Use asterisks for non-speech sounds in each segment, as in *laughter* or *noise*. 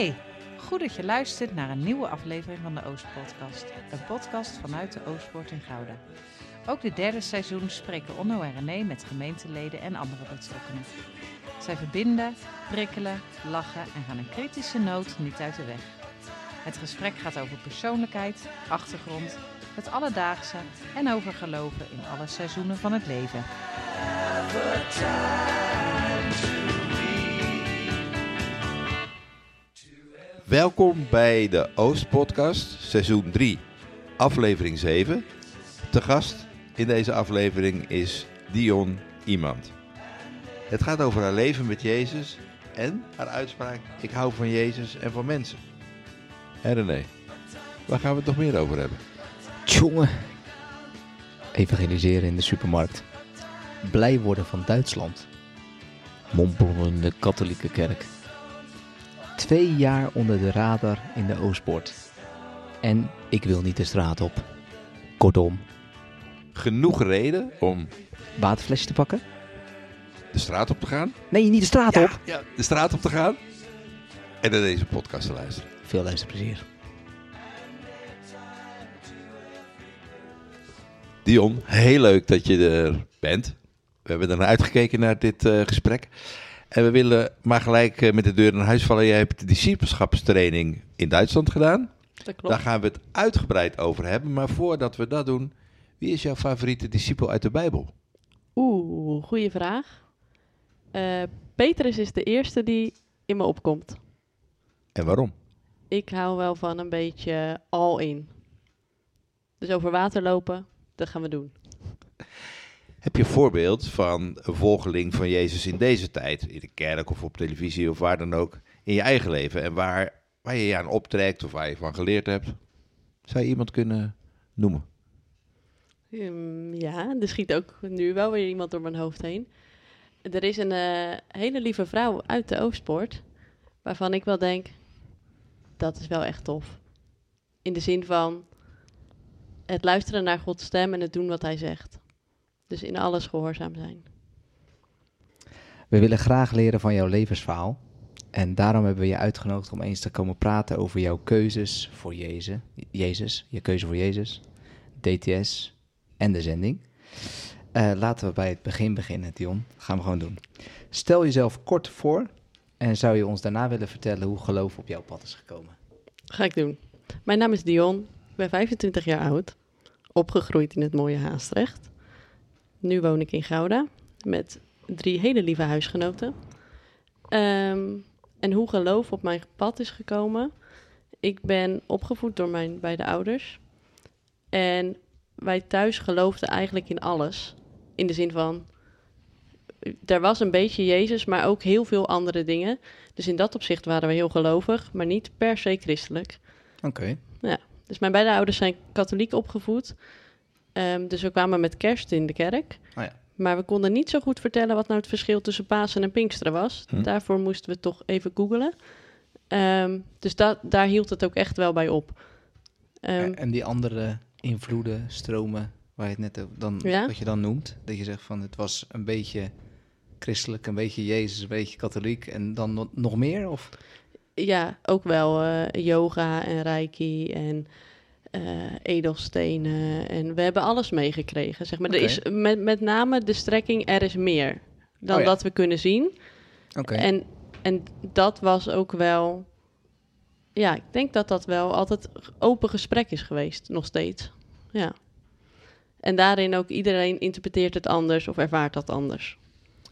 Hey, goed dat je luistert naar een nieuwe aflevering van de Oostpodcast. Een podcast vanuit de Oostpoort in Gouda. Ook dit derde seizoen spreken Onno en René met gemeenteleden en andere betrokkenen. Zij verbinden, prikkelen, lachen en gaan een kritische noot niet uit de weg. Het gesprek gaat over persoonlijkheid, achtergrond, het alledaagse en over geloven in alle seizoenen van het leven. Welkom bij de Oost-podcast, seizoen 3, aflevering 7. Te gast in deze aflevering is Dion Iemand. Het gaat over haar leven met Jezus en haar uitspraak: Ik hou van Jezus en van mensen. Hé René, waar gaan we het nog meer over hebben? Tjonge. Evangeliseren in de supermarkt. Blij worden van Duitsland. Mompelen in de katholieke kerk. Twee jaar onder de radar in de Oostpoort. En ik wil niet de straat op. Kortom, Genoeg reden om waterflesje te pakken? de straat op te gaan. Nee, niet de straat op. Ja, de straat op te gaan. En naar deze podcast te luisteren. Veel luisterplezier. Dion, heel leuk dat je er bent. We hebben ernaar uitgekeken naar dit eh, gesprek. En we willen maar gelijk eh, met de deur in huis vallen. Jij hebt de discipelschapstraining in Duitsland gedaan. Dat klopt. Daar gaan we het uitgebreid over hebben. Maar voordat we dat doen, wie is jouw favoriete discipel uit de Bijbel? Oeh, goede vraag. Eh, Petrus is de eerste die in me opkomt. En waarom? Ik hou wel van een beetje all in. Dus over water lopen, dat gaan we doen. *laughs* Heb je een voorbeeld van een volgeling van Jezus in deze tijd? In de kerk of op televisie of waar dan ook. In je eigen leven. En waar, waar je je aan optrekt of waar je van geleerd hebt. Zou je iemand kunnen noemen? Ehm, ja, er schiet ook nu wel weer iemand door mijn hoofd heen. Er is een eh, hele lieve vrouw uit de Oostpoort, waarvan ik wel denk, dat is wel echt tof. In de zin van het luisteren naar Gods stem en het doen wat hij zegt. Dus in alles gehoorzaam zijn. We willen graag leren van jouw levensverhaal. En daarom hebben we je uitgenodigd om eens te komen praten over jouw keuzes voor Jezus. Jezus, je keuze voor Jezus, DTS en de zending. Eh, laten we bij het begin beginnen, Dion. Dat gaan we gewoon doen. Stel jezelf kort voor en zou je ons daarna willen vertellen hoe geloof op jouw pad is gekomen? Ga ik doen. Mijn naam is Dion. Ik ben 25 jaar oud. Opgegroeid in het mooie Haastrecht. Nu woon ik in Gouda met drie hele lieve huisgenoten. Ehm, en hoe geloof op mijn pad is gekomen. Ik ben opgevoed door mijn beide ouders. En wij thuis geloofden eigenlijk in alles. In de zin van, er was een beetje Jezus, maar ook heel veel andere dingen. Dus in dat opzicht waren we heel gelovig, maar niet per se christelijk. Oké. Dus mijn beide ouders zijn katholiek opgevoed. Ehm, dus we kwamen met kerst in de kerk. Oh ja. Maar we konden niet zo goed vertellen wat nou het verschil tussen Pasen en Pinksteren was. Hm. Daarvoor moesten we toch even googelen. Ehm, dus dat, daar hield het ook echt wel bij op. Ehm, en die andere invloeden, stromen, waar je het net dan, Ja? wat je dan noemt. Dat je zegt van het was een beetje christelijk, een beetje Jezus, een beetje katholiek en dan no- nog meer? Of? ja, ook wel eh, yoga en reiki en eh, edelstenen. En we hebben alles meegekregen. Zeg maar. Er is met, met name de strekking er is meer dan Oh ja. dat we kunnen zien. Oké. En, en dat was ook wel... Ja, ik denk dat dat wel altijd open gesprek is geweest, nog steeds. Ja. En daarin ook iedereen interpreteert het anders of ervaart dat anders.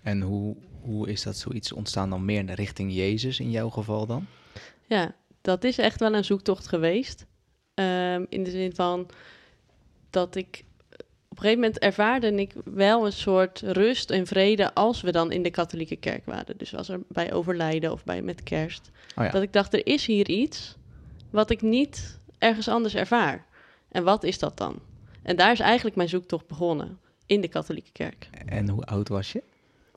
En hoe, hoe is dat zoiets ontstaan dan meer in de richting Jezus in jouw geval dan? Ja, dat is echt wel een zoektocht geweest. Ehm, in de zin van dat ik op een gegeven moment ervaarde ik wel een soort rust en vrede als we dan in de katholieke kerk waren. Dus als er bij overlijden of bij met kerst. Oh ja. Dat ik dacht, er is hier iets wat ik niet ergens anders ervaar. En wat is dat dan? En daar is eigenlijk mijn zoektocht begonnen. In de katholieke kerk. En hoe oud was je?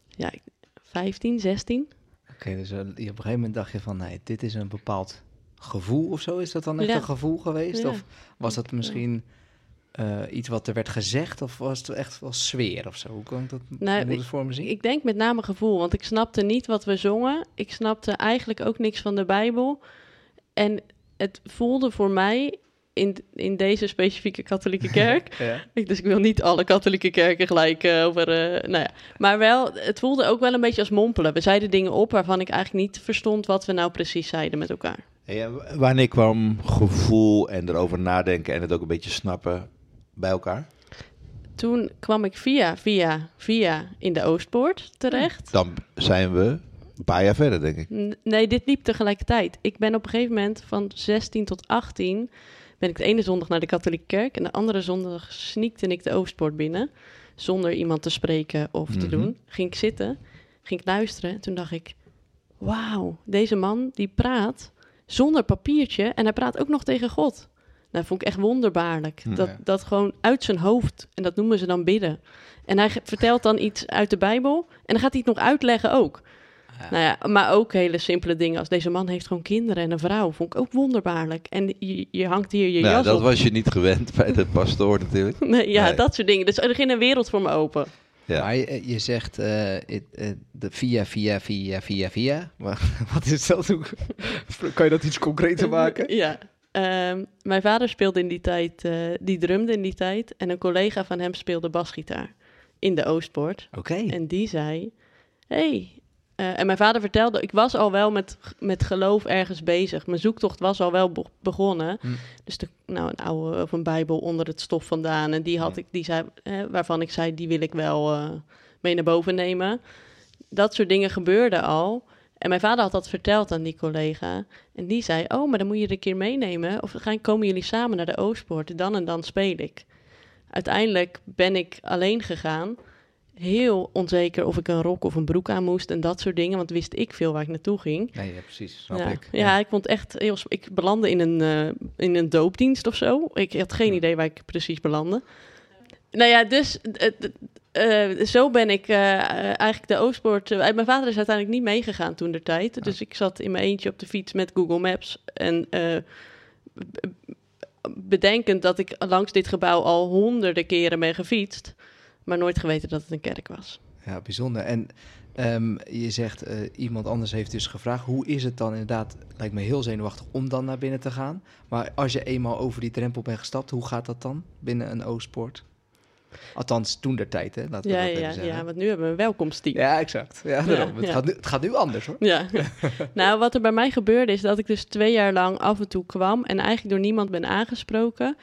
Ja, ik- 15, 16. Oké, dus eh, op een gegeven moment dacht je van, nee, dit is een bepaald gevoel of zo. Is dat dan echt Ja. een gevoel geweest? Ja. Of was dat misschien eh, iets wat er werd gezegd? Of was het echt wel sfeer of zo? Hoe kan ik dat Nou, ik voor me zien? Ik denk met name gevoel, want ik snapte niet wat we zongen. Ik snapte eigenlijk ook niks van de Bijbel. En het voelde voor mij in, in deze specifieke katholieke *laughs* kerk. ja. ik- dus ik wil niet alle katholieke kerken gelijk eh, over. eh, nou ja. Maar wel, het voelde ook wel een beetje als mompelen. We zeiden dingen op waarvan ik eigenlijk niet verstond wat we nou precies zeiden met elkaar. En wanneer kwam gevoel en erover nadenken en het ook een beetje snappen bij elkaar? Toen kwam ik via, via, via in de Oostpoort terecht. Dan zijn we een paar jaar verder, denk ik. Nee, dit liep tegelijkertijd. Ik ben op een gegeven moment van 16 tot 18... ben ik de ene zondag naar de katholieke kerk... en de andere zondag sneakte ik de Oostpoort binnen... zonder iemand te spreken of te Mhm. doen. Ging ik zitten, ging ik luisteren... en toen dacht ik... wauw, deze man die praat zonder papiertje... en hij praat ook nog tegen God. Dat vond ik echt wonderbaarlijk. Dat, dat gewoon uit zijn hoofd, en dat noemen ze dan bidden. En hij vertelt dan iets uit de Bijbel... en dan gaat hij het nog uitleggen ook... Ja. Nou ja, maar ook hele simpele dingen als deze man heeft gewoon kinderen en een vrouw. Vond ik ook wonderbaarlijk. En je, je hangt hier je Nou, jas dat op. was je niet gewend bij de pastoor natuurlijk. *laughs* Nee, ja, Nee. dat soort dingen. Dus er ging een wereld voor me open. Ja. Maar je, je zegt eh, it- eh, de via, via, via, via, via. Maar *laughs* Wat is dat? Hoe- *laughs* kan je dat iets concreter *laughs* maken? Ja. Ehm, mijn vader speelde in die tijd, eh, die drumde in die tijd. En een collega van hem speelde basgitaar in de Oostpoort. Oké. En die zei, hey. Eh, en mijn vader vertelde, ik was al wel met, met geloof ergens bezig. Mijn zoektocht was al wel be- begonnen. Hm. Dus de, nou, een oude of een bijbel onder het stof vandaan. En die had Hm. ik, die zei, eh, waarvan ik zei, die wil ik wel eh, mee naar boven nemen. Dat soort dingen gebeurden al. En mijn vader had dat verteld aan die collega. En die zei, oh, maar dan moet je er een keer meenemen. Of gaan, komen jullie samen naar de Oostpoort. Dan en dan speel ik. Uiteindelijk ben ik alleen gegaan. Heel onzeker of ik een rok of een broek aan moest en dat soort dingen. Want wist ik veel waar ik naartoe ging. Nee, ja, precies. Snap Ja, ik. ja, ik vond echt heel. Ik belandde in een, eh, in een doopdienst of zo. Ik had geen idee waar ik precies belandde. Nou ja, dus eh, zo ben ik eh, eigenlijk de Oostpoort. mijn vader is uiteindelijk niet meegegaan toen de tijd. Dus ik zat in mijn eentje op de fiets met Google Maps. En bedenkend dat ik langs dit gebouw al honderden keren ben gefietst. Maar nooit geweten dat het een kerk was. Ja, bijzonder. En ehm, je zegt, eh, iemand anders heeft dus gevraagd, hoe is het dan inderdaad, lijkt me heel zenuwachtig om dan naar binnen te gaan. Maar als je eenmaal over die drempel bent gestapt, hoe gaat dat dan binnen een Oostpoort? Althans, toen der tijd, hè? Laten we Ja, dat ja, zeggen. ja, want nu hebben we een welkomsteam. Ja, exact. Ja, daarom. het, ja. Gaat nu, het gaat nu anders, hoor. Ja. *laughs* nou, wat er bij mij gebeurde is dat ik dus twee jaar lang af en toe kwam en eigenlijk door niemand ben aangesproken.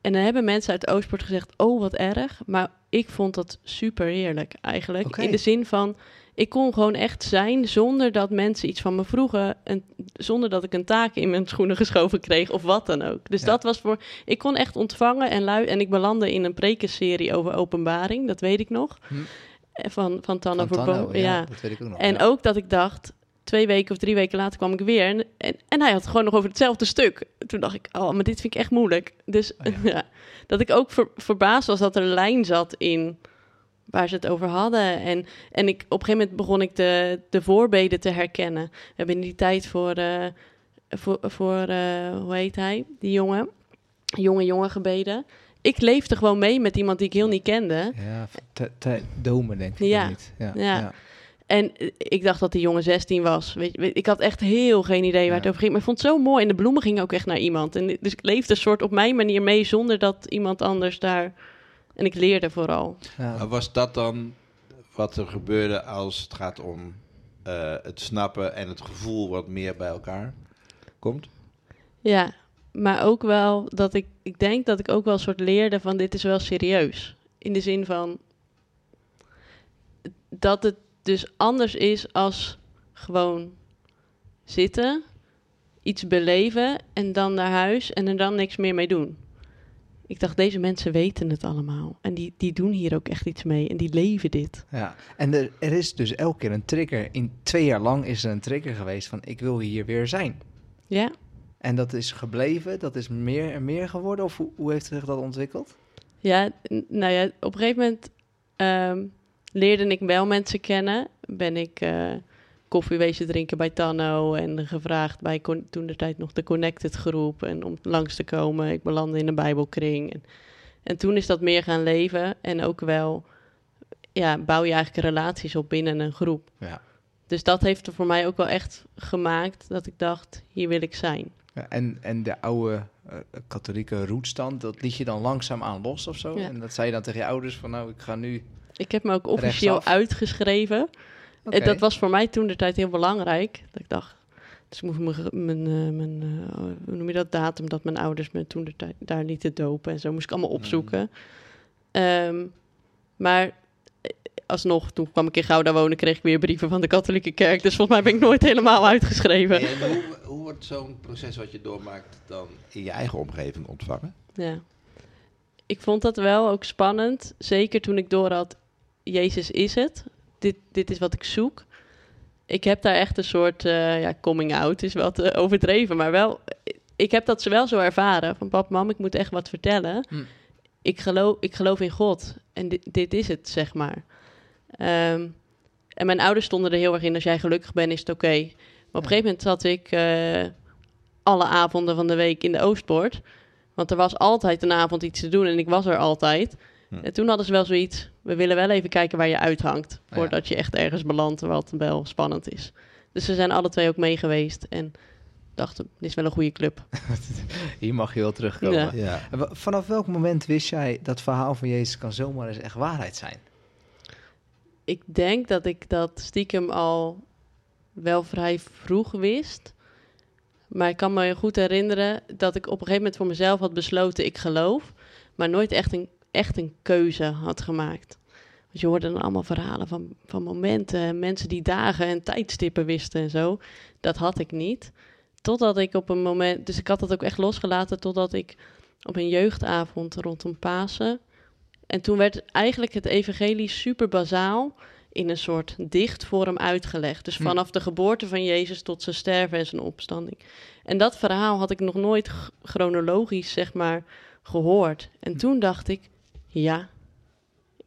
En dan hebben mensen uit Oostpoort gezegd, oh wat erg. Maar ik vond dat super heerlijk eigenlijk. In de zin van, ik kon gewoon echt zijn zonder dat mensen iets van me vroegen. En zonder dat ik een taak in mijn schoenen geschoven kreeg of wat dan ook. Dus Ja. dat was voor, ik kon echt ontvangen en lui. En ik belandde in een prekenserie over openbaring, dat weet ik nog. Hm. Van, van Tanno Van. Tanno, ja, dat weet ik ook nog. En ja. ook dat ik dacht, twee weken of drie weken later kwam ik weer. En, en, en hij had het gewoon nog over hetzelfde stuk. Toen dacht ik, oh, maar dit vind ik echt moeilijk. Dus Oh, *laughs* ja. dat ik ook ver- verbaasd was dat er een lijn zat in waar ze het over hadden. En, en ik, op een gegeven moment begon ik de, de voorbeden te herkennen. We hebben in die tijd voor, eh, voor, voor eh, hoe heet hij, die jongen, jonge jongen gebeden. Ik leefde gewoon mee met iemand die ik heel niet kende. Ja, te- te- domen denk ik Ja. niet. Ja, Ja. En eh, ik dacht dat die jongen 16 was. Weet je, ik had echt heel geen idee waar Ja. het over ging. Maar ik vond het zo mooi. En de bloemen gingen ook echt naar iemand. En dus ik leefde een soort op mijn manier mee zonder dat iemand anders daar. En ik leerde vooral. Ja. Was dat dan wat er gebeurde als het gaat om eh, het snappen en het gevoel wat meer bij elkaar komt? Ja, maar ook wel dat ik. Ik denk dat ik ook wel een soort leerde van dit is wel serieus. In de zin van. Dat het dus anders is als gewoon zitten, iets beleven en dan naar huis en er dan niks meer mee doen. Ik dacht, deze mensen weten het allemaal. En die, die doen hier ook echt iets mee. En die leven dit. Ja, en er, er is dus elke keer een trigger. In twee jaar lang is er een trigger geweest van ik wil hier weer zijn. Ja, En dat is gebleven, dat is meer en meer geworden? Of hoe, hoe heeft zich dat ontwikkeld? Ja, nou ja, op een gegeven moment ehm, leerde ik wel mensen kennen. Ben ik eh koffie wezen drinken bij Tanno en gevraagd bij toen de tijd nog de Connected groep en om langs te komen. Ik belandde in een bijbelkring. En, En toen is dat meer gaan leven en ook wel, ja, bouw je eigenlijk relaties op binnen een groep. Ja. Dus dat heeft er voor mij ook wel echt gemaakt dat ik dacht, hier wil ik zijn. Ja, en, en de oude eh, katholieke roetstand, dat liet je dan langzaam aan los of zo? Ja. En dat zei je dan tegen je ouders van nou, ik ga nu... Ik heb me ook officieel Rechtsaf? uitgeschreven. En dat was voor mij toen de tijd heel belangrijk. Dat ik dacht, dus ik moest mijn, mijn, eh, mijn eh, hoe noem je dat, datum dat mijn ouders me toen de tijd daar lieten dopen en zo moest ik allemaal opzoeken. Ehm, maar eh, alsnog, toen kwam ik in Gouda wonen, kreeg ik weer brieven van de katholieke kerk. Dus volgens mij ben ik nooit helemaal uitgeschreven. En hoe, hoe wordt zo'n proces wat je doormaakt dan in je eigen omgeving ontvangen? Ja. Ik vond dat wel ook spannend. Zeker toen ik door had, Jezus is het. Dit, dit is wat ik zoek. Ik heb daar echt een soort, eh, ja, coming out is wat eh, overdreven. Maar wel, ik heb dat ze wel zo ervaren. Van pap, mam, ik moet echt wat vertellen. Hm. Ik, geloof, ik geloof in God. En dit, dit is het, zeg maar. Ehm, en mijn ouders stonden er heel erg in. Als jij gelukkig bent, is het oké. Maar op een gegeven moment zat ik eh, alle avonden van de week in de Oostpoort. Want er was altijd een avond iets te doen en ik was er altijd. Hm. En toen hadden ze wel zoiets, we willen wel even kijken waar je uithangt. ja. Voordat je echt ergens belandt wat wel spannend is. Dus ze zijn alle twee ook mee geweest en dachten, dit is wel een goede club. *laughs* Hier mag je wel terugkomen. Ja. Vanaf welk moment wist jij dat verhaal van Jezus kan zomaar eens echt waarheid zijn? Ik denk dat ik dat stiekem al wel vrij vroeg wist. Maar ik kan me goed herinneren dat ik op een gegeven moment voor mezelf had besloten, ik geloof. Maar nooit echt een, echt een keuze had gemaakt. Want je hoorde dan allemaal verhalen van, van momenten, en mensen die dagen en tijdstippen wisten en zo. Dat had ik niet. Totdat ik op een moment, dus ik had dat ook echt losgelaten totdat ik op een jeugdavond rondom Pasen. En toen werd eigenlijk het evangelie super bazaal in een soort dichtvorm uitgelegd. Dus Hm. vanaf de geboorte van Jezus tot zijn sterven en zijn opstanding. En dat verhaal had ik nog nooit chronologisch, zeg maar, gehoord. En toen dacht ik, ja,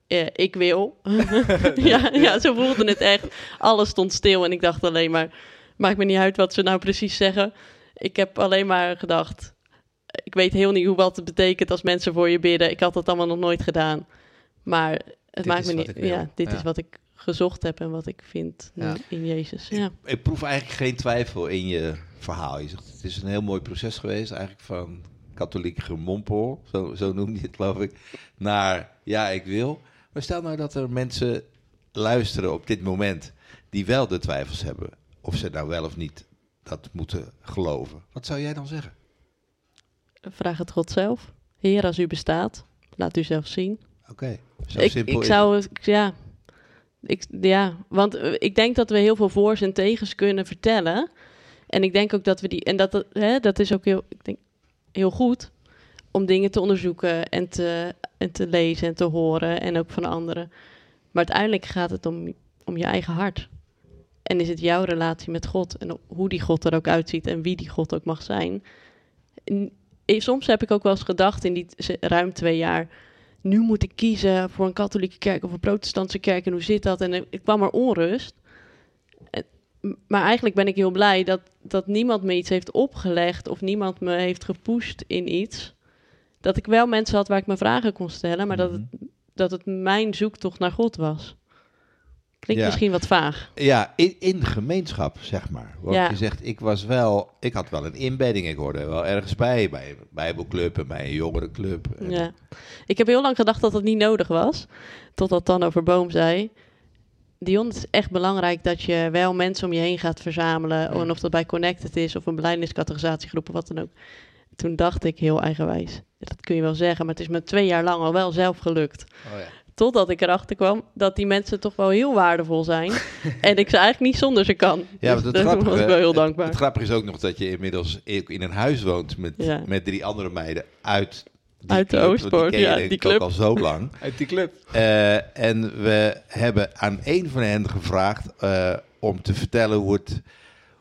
eh, ik wil. *laughs* *laughs* ja, ja, zo voelde het echt. Alles stond stil en ik dacht alleen maar, maakt me niet uit wat ze nou precies zeggen. Ik heb alleen maar gedacht, ik weet heel niet hoe wat het betekent als mensen voor je bidden. Ik had dat allemaal nog nooit gedaan. Maar het Dit maakt is me wat niet. ik. Ja, dit Ja. is wat ik gezocht heb en wat ik vind Ja. in, in Jezus. Ja. Ik proef eigenlijk geen twijfel in je verhaal. Je zegt, het is een heel mooi proces geweest, eigenlijk van katholiek gemompel, zo, zo noem je het geloof ik, naar ja, ik wil. Maar stel nou dat er mensen luisteren op dit moment die wel de twijfels hebben, of ze nou wel of niet dat moeten geloven. Wat zou jij dan zeggen? Vraag het God zelf. Heer, als u bestaat, laat u zelf zien. Oké, zo ik, simpel ik is zou, het- ja, ik, ja, want eh, ik denk dat we heel veel voor's en tegens kunnen vertellen. En ik denk ook dat we die, en dat, dat, hè, dat is ook heel, ik denk, heel goed om dingen te onderzoeken en te, en te lezen en te horen en ook van anderen. Maar uiteindelijk gaat het om, om je eigen hart. En is het jouw relatie met God en hoe die God er ook uitziet en wie die God ook mag zijn. En, soms heb ik ook wel eens gedacht in die ruim twee jaar nu moet ik kiezen voor een katholieke kerk of een protestantse kerk en hoe zit dat? En ik kwam er onrust. Maar eigenlijk ben ik heel blij dat, dat niemand me iets heeft opgelegd of niemand me heeft gepusht in iets. Dat ik wel mensen had waar ik mijn vragen kon stellen, maar dat, het, dat het mijn zoektocht naar God was. Klinkt Ja. misschien wat vaag. Ja, in, in gemeenschap, zeg maar. Want Ja. je zegt, ik was wel, ik had wel een inbedding, ik hoorde wel ergens bij, bij een bijbelclub en bij een jongerenclub. En- Ja. Ik heb heel lang gedacht dat dat niet nodig was. Totdat dan over Boom zei. Dion, het is echt belangrijk dat je wel mensen om je heen gaat verzamelen. En of dat bij Connected is of een beleidingscategorisatiegroep of wat dan ook. Toen dacht ik heel eigenwijs. Dat kun je wel zeggen, maar het is me twee jaar lang al wel zelf gelukt. Oh ja. Totdat ik erachter kwam dat die mensen toch wel heel waardevol zijn. *laughs* en ik ze eigenlijk niet zonder ze kan. Ja, dus daar grappige, was ik wel heel het- dankbaar. Het, grappige is ook nog dat je inmiddels in een huis woont met, Ja. met drie andere meiden uit, die Uit de club, Oostpoort, je ja, die club. al zo lang. *laughs* Uit die club. Eh, en we hebben aan een van hen gevraagd eh, om te vertellen hoe het,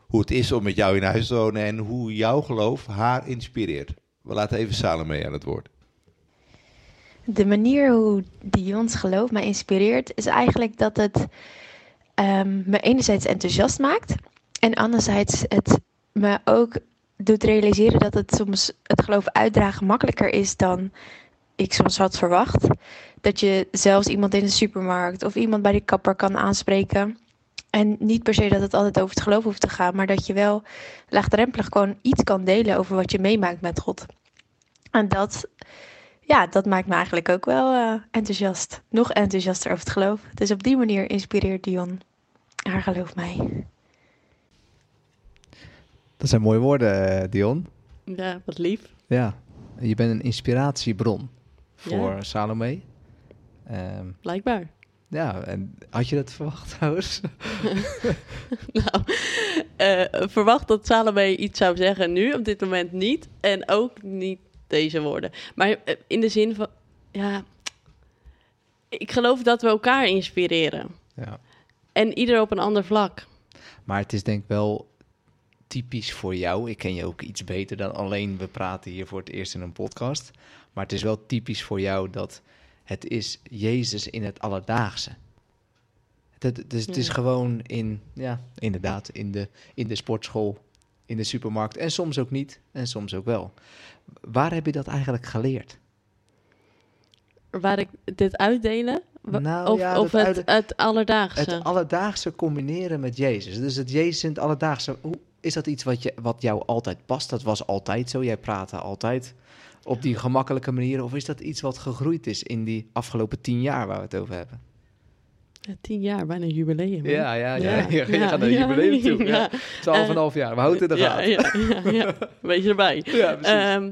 hoe het is om met jou in huis te wonen en hoe jouw geloof haar inspireert. We laten even Salome aan het woord. De manier hoe Dion's geloof mij inspireert, is eigenlijk dat het ehm, me enerzijds enthousiast maakt en anderzijds het me ook doet realiseren dat het soms het geloof uitdragen makkelijker is dan ik soms had verwacht. Dat je zelfs iemand in de supermarkt of iemand bij de kapper kan aanspreken. En niet per se dat het altijd over het geloof hoeft te gaan, maar dat je wel laagdrempelig gewoon iets kan delen over wat je meemaakt met God. En dat, ja, dat maakt me eigenlijk ook wel eh, enthousiast. Nog enthousiaster over het geloof. Dus op die manier inspireert Dion haar geloof mij. Dat zijn mooie woorden, eh, Dion. Ja, wat lief. Ja, je bent een inspiratiebron voor Ja. Salome. Ehm, Blijkbaar. ja, en had je dat verwacht *laughs* trouwens? *laughs* nou, eh, verwacht dat Salome iets zou zeggen nu, op dit moment niet. En ook niet deze woorden. Maar eh, in de zin van, ja, ik geloof dat we elkaar inspireren. Ja. En ieder op een ander vlak. Maar het is denk ik wel typisch voor jou. Ik ken je ook iets beter dan alleen we praten hier voor het eerst in een podcast. Maar het is wel typisch voor jou dat het is Jezus in het alledaagse. Het, is, het is Ja. gewoon in, ja, inderdaad, in de, in de sportschool, in de supermarkt. En soms ook niet, en soms ook wel. Waar heb je dat eigenlijk geleerd? Waar ik dit uitdelen? Nou, of ja, of dat het, uit- het alledaagse? Het alledaagse combineren met Jezus. Dus het Jezus in het alledaagse. Hoe, is dat iets wat, je, wat jou altijd past? Dat was altijd zo. Jij praatte altijd op die gemakkelijke manier. Of is dat iets wat gegroeid is in die afgelopen tien jaar waar we het over hebben? Ja, tien jaar, bijna een jubileum. Ja, ja, ja. Ja, *laughs* Je gaat naar een jubileum toe. *laughs* Ja. Twaalf en een half jaar. We houden het in de ja, gaten. ja. *laughs* Wees erbij. Ja, precies. Ehm,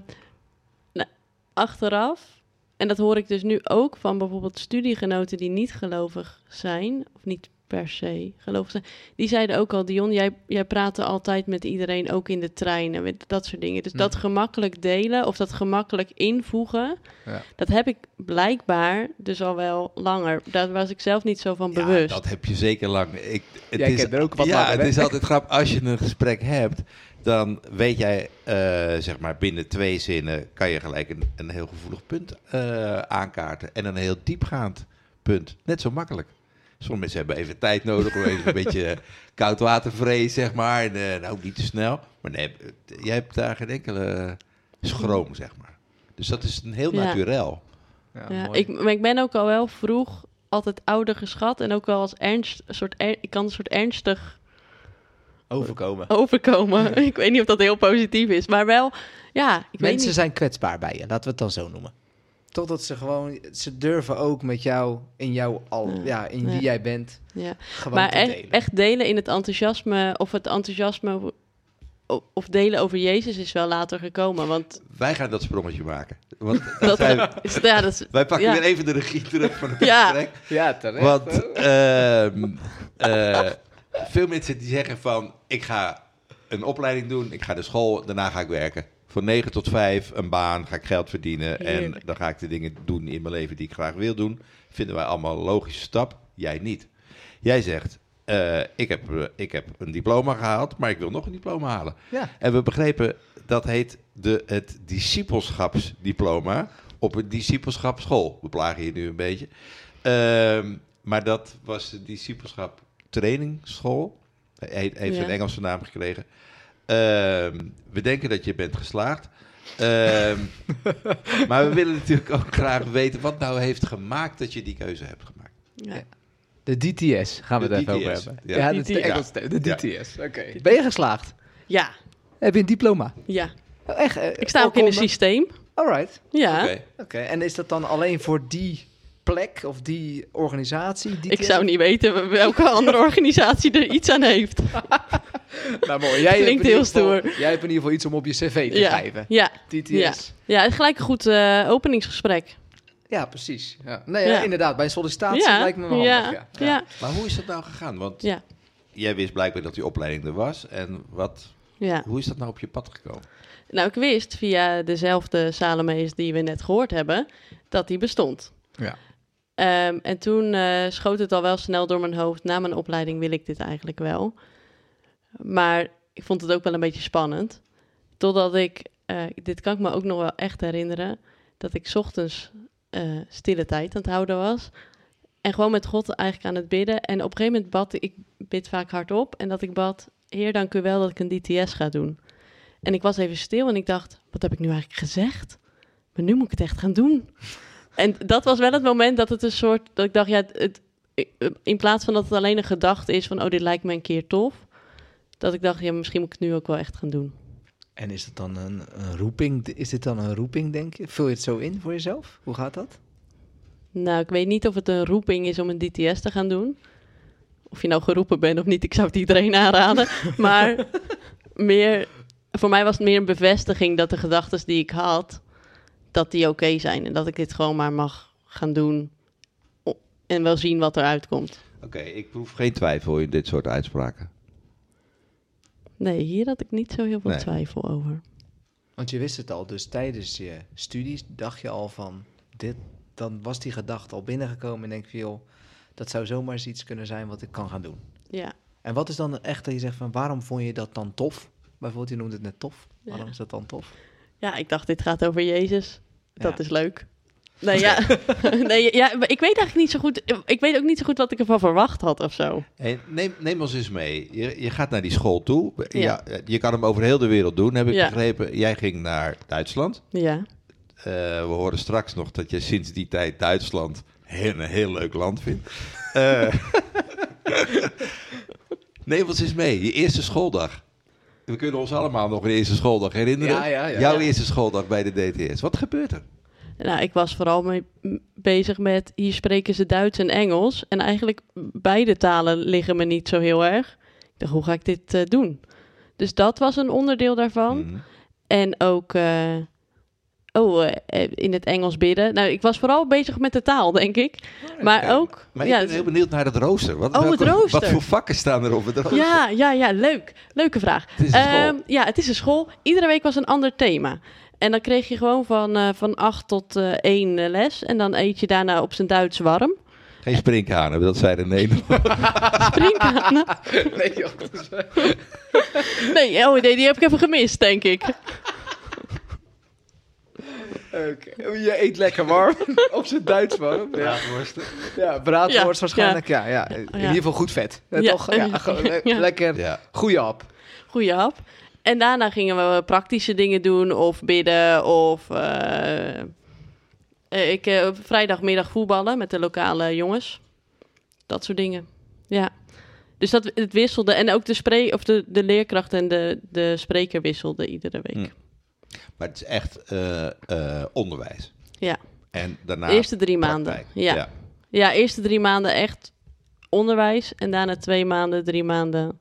nou, achteraf, en dat hoor ik dus nu ook van bijvoorbeeld studiegenoten die niet gelovig zijn, of niet per se gelovig zijn, die zeiden ook al, Dion, jij, jij praatte altijd met iedereen, ook in de treinen, met dat soort dingen. Dus dat Mhm. gemakkelijk delen of dat gemakkelijk invoegen, Ja. dat heb ik blijkbaar dus al wel langer. Daar was ik zelf niet zo van Ja, bewust. dat heb je zeker lang. Ik, het Jij is, kent er ook wat ja, langer, het hè? is altijd grappig. Als je een gesprek hebt, dan weet jij, eh, zeg maar, binnen twee zinnen kan je gelijk een, een heel gevoelig punt eh, aankaarten. En een heel diepgaand punt. Net zo makkelijk. Sommige mensen hebben even tijd nodig om even een *laughs* beetje koudwatervrees, zeg maar. En, eh, nou, niet te snel. Maar nee, eh, jij hebt daar geen enkele schroom, zeg maar. Dus dat is een heel Ja. naturel. Ja, Ja, ik, maar ik ben ook al wel vroeg altijd ouder geschat en ook wel als ernst, een soort er- ik kan een soort ernstig Overkomen. overkomen. *laughs* ik weet niet of dat heel positief is, maar wel, ja, ik weet Mensen niet. zijn kwetsbaar bij je, laten we het dan zo noemen. Totdat ze gewoon, ze durven ook met jou, in jou al, Ja. ja, in wie Ja. jij bent, Ja. gewoon Maar te echt, delen. echt delen in het enthousiasme of het enthousiasme of delen over Jezus is wel later gekomen, want Wij gaan dat sprongetje maken. Want *laughs* dat zijn- *laughs* is, ja, dat is, *laughs* wij pakken ja. weer even de regie terug van het Ja. gesprek. Ja, terecht. Want ehm, eh, veel mensen die zeggen van... ik ga een opleiding doen, ik ga naar school, daarna ga ik werken. Van 9 tot 5 een baan, ga ik geld verdienen... en dan ga ik de dingen doen in mijn leven die ik graag wil doen. Vinden wij allemaal een logische stap. Jij niet. Jij zegt, eh, ik, heb, eh, ik heb een diploma gehaald... maar ik wil nog een diploma halen. ja. En we begrepen, dat heet de, het discipelschapsdiploma op een discipelschapsschool. We plagen hier nu een beetje. Ehm, maar dat was de discipelschap trainingsschool. Hij heeft heeft Ja. een Engelse naam gekregen. Ehm, we denken dat je bent geslaagd. Ehm, *laughs* maar we willen natuurlijk ook graag weten wat nou heeft gemaakt dat je die keuze hebt gemaakt. ja. De DTS gaan we De het even over hebben. ja. Ja, de DTS. Term, De Ja. DTS, oké. Ben je geslaagd? ja, Heb je een diploma? ja. Oh, echt? eh, Ik sta ook in het voorkomen? systeem. Alright. Ja. Oké. Oké, en is dat dan alleen voor die plek of die organisatie? DTS? Ik zou niet weten welke andere organisatie er iets aan heeft. *laughs* *laughs* Nou, mooi. Jij hebt Klinkt in ieder heel geval- stoer. Jij hebt in ieder geval iets om op je cv te Ja. schrijven. Ja, DTS. Ja. ja, het is gelijk een goed eh, openingsgesprek. Ja, precies. Ja. Nee, ja, Ja. inderdaad. Bij een sollicitatie Ja, lijkt me wel ja, handig. Ja. ja, Maar hoe is dat nou gegaan? Want ja, jij wist blijkbaar dat die opleiding er was. En wat, ja. hoe is dat nou op je pad gekomen? Nou, ik wist via dezelfde Salome's die we net gehoord hebben, dat die bestond. Ja. Ehm, en toen eh, schoot het al wel snel door mijn hoofd. Na mijn opleiding wil ik dit eigenlijk wel. Maar ik vond het ook wel een beetje spannend. Totdat ik, eh, dit kan ik me ook nog wel echt herinneren, dat ik ochtends eh, stille tijd aan het houden was. En gewoon met God eigenlijk aan het bidden. En op een gegeven moment bad ik, bid vaak hardop. En dat ik bad, Heer, dank u wel dat ik een DTS ga doen. En ik was even stil en ik dacht, wat heb ik nu eigenlijk gezegd? maar nu moet ik het echt gaan doen. En dat was wel het moment dat het een soort, dat ik dacht, ja, het, het- in plaats van dat het alleen een gedachte is van, oh, dit lijkt me een keer tof, dat ik dacht, ja, misschien moet ik het nu ook wel echt gaan doen. En is het dan een, een roeping? Is dit dan een roeping, denk je? Vul je het zo in voor jezelf? Hoe gaat dat? Nou, ik weet niet of het een roeping is om een DTS te gaan doen. Of je nou geroepen bent of niet, ik zou het iedereen *laughs* aanraden. maar meer, voor mij was het meer een bevestiging dat de gedachten die ik had, dat die oké zijn. En dat ik dit gewoon maar mag gaan doen en wel zien wat eruit komt. Oké, ik proef geen twijfel in dit soort uitspraken. Nee, hier had ik niet zo heel veel Nee. twijfel over. Want je wist het al, dus tijdens je studies dacht je al van dit, dan was die gedachte al binnengekomen en denk je, joh, dat zou zomaar eens iets kunnen zijn wat ik kan gaan doen. Ja, En wat is dan echt dat je zegt van waarom vond je dat dan tof? Bijvoorbeeld, je noemde het net tof. Waarom Ja. is dat dan tof? ja ik dacht, dit gaat over Jezus. Dat Ja. is leuk. Nee, ja. *laughs* nee, ja, ik weet eigenlijk niet zo goed. Ik weet ook niet zo goed wat ik ervan verwacht had of zo. Hey, neem, neem ons eens mee. Je, je gaat naar die school toe. Ja. Ja. je kan hem over heel de wereld doen, heb ik Ja. begrepen. Jij ging naar Duitsland. Ja. Eh, we horen straks nog dat je sinds die tijd Duitsland heel, een heel leuk land vindt. Eh, *laughs* neem ons eens mee. Je eerste schooldag. We kunnen ons allemaal nog een eerste schooldag herinneren. Ja, ja, ja. Jouw Ja. eerste schooldag bij de DTS. Wat gebeurt er? Nou, ik was vooral mee bezig met hier spreken ze Duits en Engels. En eigenlijk beide talen liggen me niet zo heel erg. Ik dacht, hoe ga ik dit eh, doen? Dus dat was een onderdeel daarvan. Mhm. En ook eh, oh, eh, in het Engels bidden. Nou, ik was vooral bezig met de taal, denk ik. Maar Oké. ook... Maar ja, ik ben heel benieuwd naar het rooster. Wat, Oh, het rooster. Wat voor vakken staan er op het rooster? ja, ja, ja, leuk. Leuke vraag. Het is een school. Ehm, ja, het is een school. Iedere week was een ander thema. En dan kreeg je gewoon van, eh van acht tot eh één eh, les. En dan eet je daarna op zijn Duits warm. Geen sprinkhanen, dat zei René nog. *laughs* Springkanen. nee, joh. Nee, oh nee, die heb ik even gemist, denk ik. Oké. Je eet lekker warm. *laughs* Op zijn Duits warm. Ja, ja braadworst Ja, waarschijnlijk. Ja, ja. In Ja. ieder geval goed vet. Toch? Ja, gewoon le- Ja. lekker. Ja. Goeie hap. Goeie hap. En daarna gingen we praktische dingen doen of bidden of... eh, eh, ik eh, vrijdagmiddag voetballen met de lokale jongens. Dat soort dingen. Ja. Dus dat, het wisselde. En ook de, spre of de, de leerkracht en de, de spreker wisselden iedere week. Hm. Maar het is echt onderwijs. Ja. En daarna De eerste drie praktijk. maanden. Ja. Ja, eerste drie maanden echt onderwijs. En daarna twee maanden, drie maanden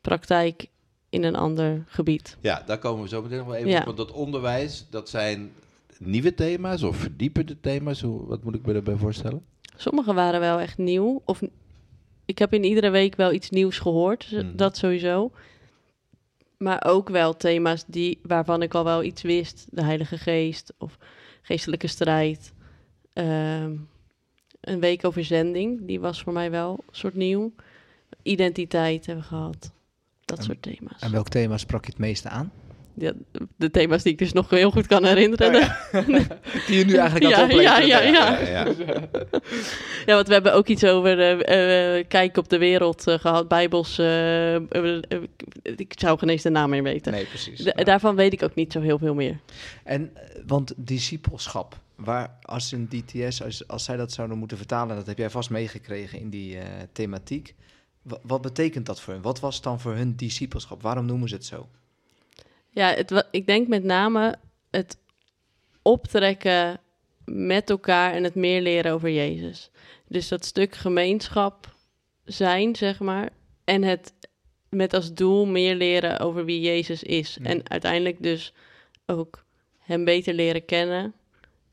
praktijk in een ander gebied. Ja, daar komen we zo meteen nog wel even Ja. op. Want dat onderwijs, dat zijn nieuwe thema's of verdiepende thema's. Hoe, wat moet ik me erbij voorstellen? Sommige waren wel echt nieuw. Of ik heb in iedere week wel iets nieuws gehoord. Mhm. Dat sowieso. Maar ook wel thema's die, waarvan ik al wel iets wist. De Heilige Geest of geestelijke strijd. Ehm, een week over zending. Die was voor mij wel een soort nieuw. Identiteit hebben we gehad. Dat En- soort thema's. En welk thema sprak je het meeste aan? Ja, de thema's die ik dus nog heel goed kan herinneren. *laughs* Die je nu eigenlijk aan het Ja, ja, ja. ja. *laughs* Ja, want we hebben ook iets over eh eh, kijken op de wereld eh, gehad. Bijbels. ik zou geen eens de naam meer weten. Nee, precies. Da- Ja. Daarvan weet ik ook niet zo heel veel meer. En, want discipelschap, waar als een DTS, als, als zij dat zouden moeten vertalen, dat heb jij vast meegekregen in die eh, thematiek. Wa- wat betekent dat voor hun? Wat was dan voor hun discipelschap? Waarom noemen ze het zo? Ja, het, ik denk met name het optrekken met elkaar en het meer leren over Jezus. Dus dat stuk gemeenschap zijn, zeg maar. En het met als doel meer leren over wie Jezus is. Ja. En uiteindelijk dus ook hem beter leren kennen.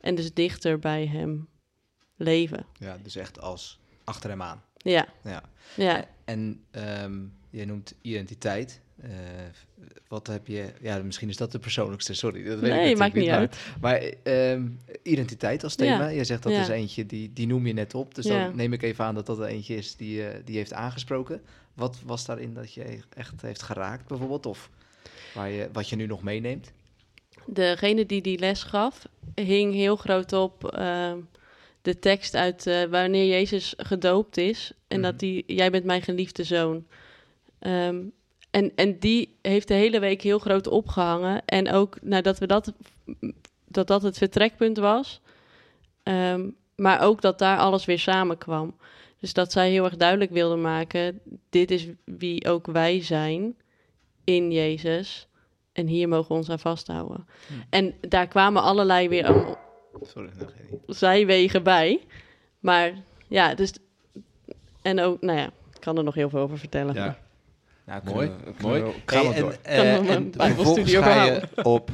En dus dichter bij hem leven. Ja, dus echt als achter hem aan. Ja, Ja. ja. En ehm jij noemt identiteit. Eh, wat heb je... Ja, misschien is dat de persoonlijkste, sorry. Dat weet ik Nee, natuurlijk maakt niet maar- uit. Maar ehm, identiteit als thema, Ja. je zegt dat Ja. is eentje, die, die noem je net op. Dus dan neem ik even aan dat dat er eentje is die, eh, die heeft aangesproken. Wat was daarin dat je echt heeft geraakt bijvoorbeeld? Of waar je, wat je nu nog meeneemt? Degene die die les gaf, hing heel groot op ehm, de tekst uit eh, wanneer Jezus gedoopt is. En Mhm. dat die, jij bent mijn geliefde zoon. Ehm, en, en die heeft de hele week heel groot opgehangen. En ook nadat we dat, dat dat het vertrekpunt was. Ehm, maar ook dat daar alles weer samenkwam. Dus dat zij heel erg duidelijk wilde maken: dit is wie ook wij zijn in Jezus. En hier mogen we ons aan vasthouden. En daar kwamen allerlei weer Sorry, nog geen. zijwegen bij. Maar ja, dus. En ook, nou ja, ik kan er nog heel veel over vertellen. Ja, Nou, mooi. kunnen we- mooi. we- Gaan we Hey, door. en, eh, en Bijbelstudie vervolgens ga je op